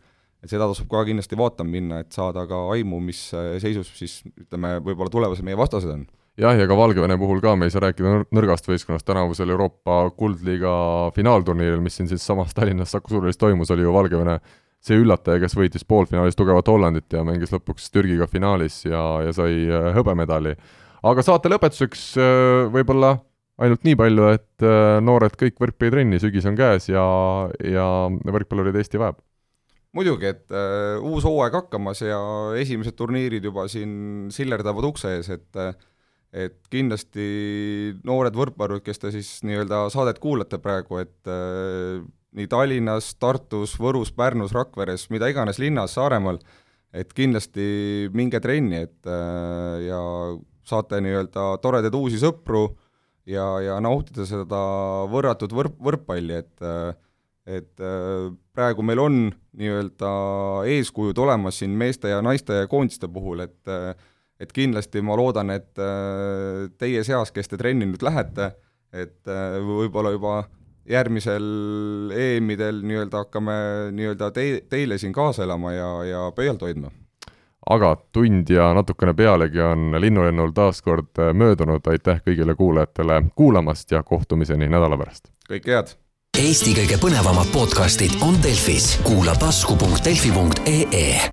et seda tasub ka kindlasti vaatama minna, et saada ka aimu, mis seisus siis ütleme, võib-olla tulevased meie vastased on. jah, ja ka Valgevene puhul ka me ei saa rääkida nõrgast võistkonnast, tänavusel Euroopa Kuldliiga finaalturniiril, mis siin siis samas Tallinnas Saku Suurhallis toimus, oli ju Valgevene see üllataja, kes võitis poolfinaalis tugevat Hollandit ja mängis lõpuks Türgiga finaalis ja, ja sai äh, hõbemedali. aga saate lõpetuseks äh, võib-olla ainult nii palju, et äh, noored kõik võrkpallitrenni, sügis on käes ja, ja võrkpallurid Eesti vajab. muidugi, et äh, uus hooaeg hakkamas ja esimesed turniirid juba siin sillerdavad ukse ees, et et kindlasti noored võrkpallurid, kes te siis nii-öelda saadet kuulate praegu, et äh, nii Tallinnas, Tartus, Võrus, Pärnus, Rakveres, mida iganes linnas, Saaremaal, et kindlasti minge trenni, et äh, ja saate nii-öelda toredaid uusi sõpru äh,, ja, ja nautida seda võrratut võrk, võrkpalli, et et praegu meil on nii-öelda eeskujud olemas siin meeste ja naiste koondiste puhul, et et kindlasti ma loodan, et teie seas, kes te trenni nüüd lähete, et võib-olla juba järgmisel EM-idel nii-öelda hakkame nii-öelda te-, teile siin kaasa elama ja, ja pöialt hoidma aga tund ja natukene pealegi on linnulennul taas kord äh, möödunud, aitäh kõigile kuulajatele kuulamast ja kohtumiseni nädala pärast! kõike head! Eesti kõige põnevamad podcastid on Delfis, kuula tasku.delfi.ee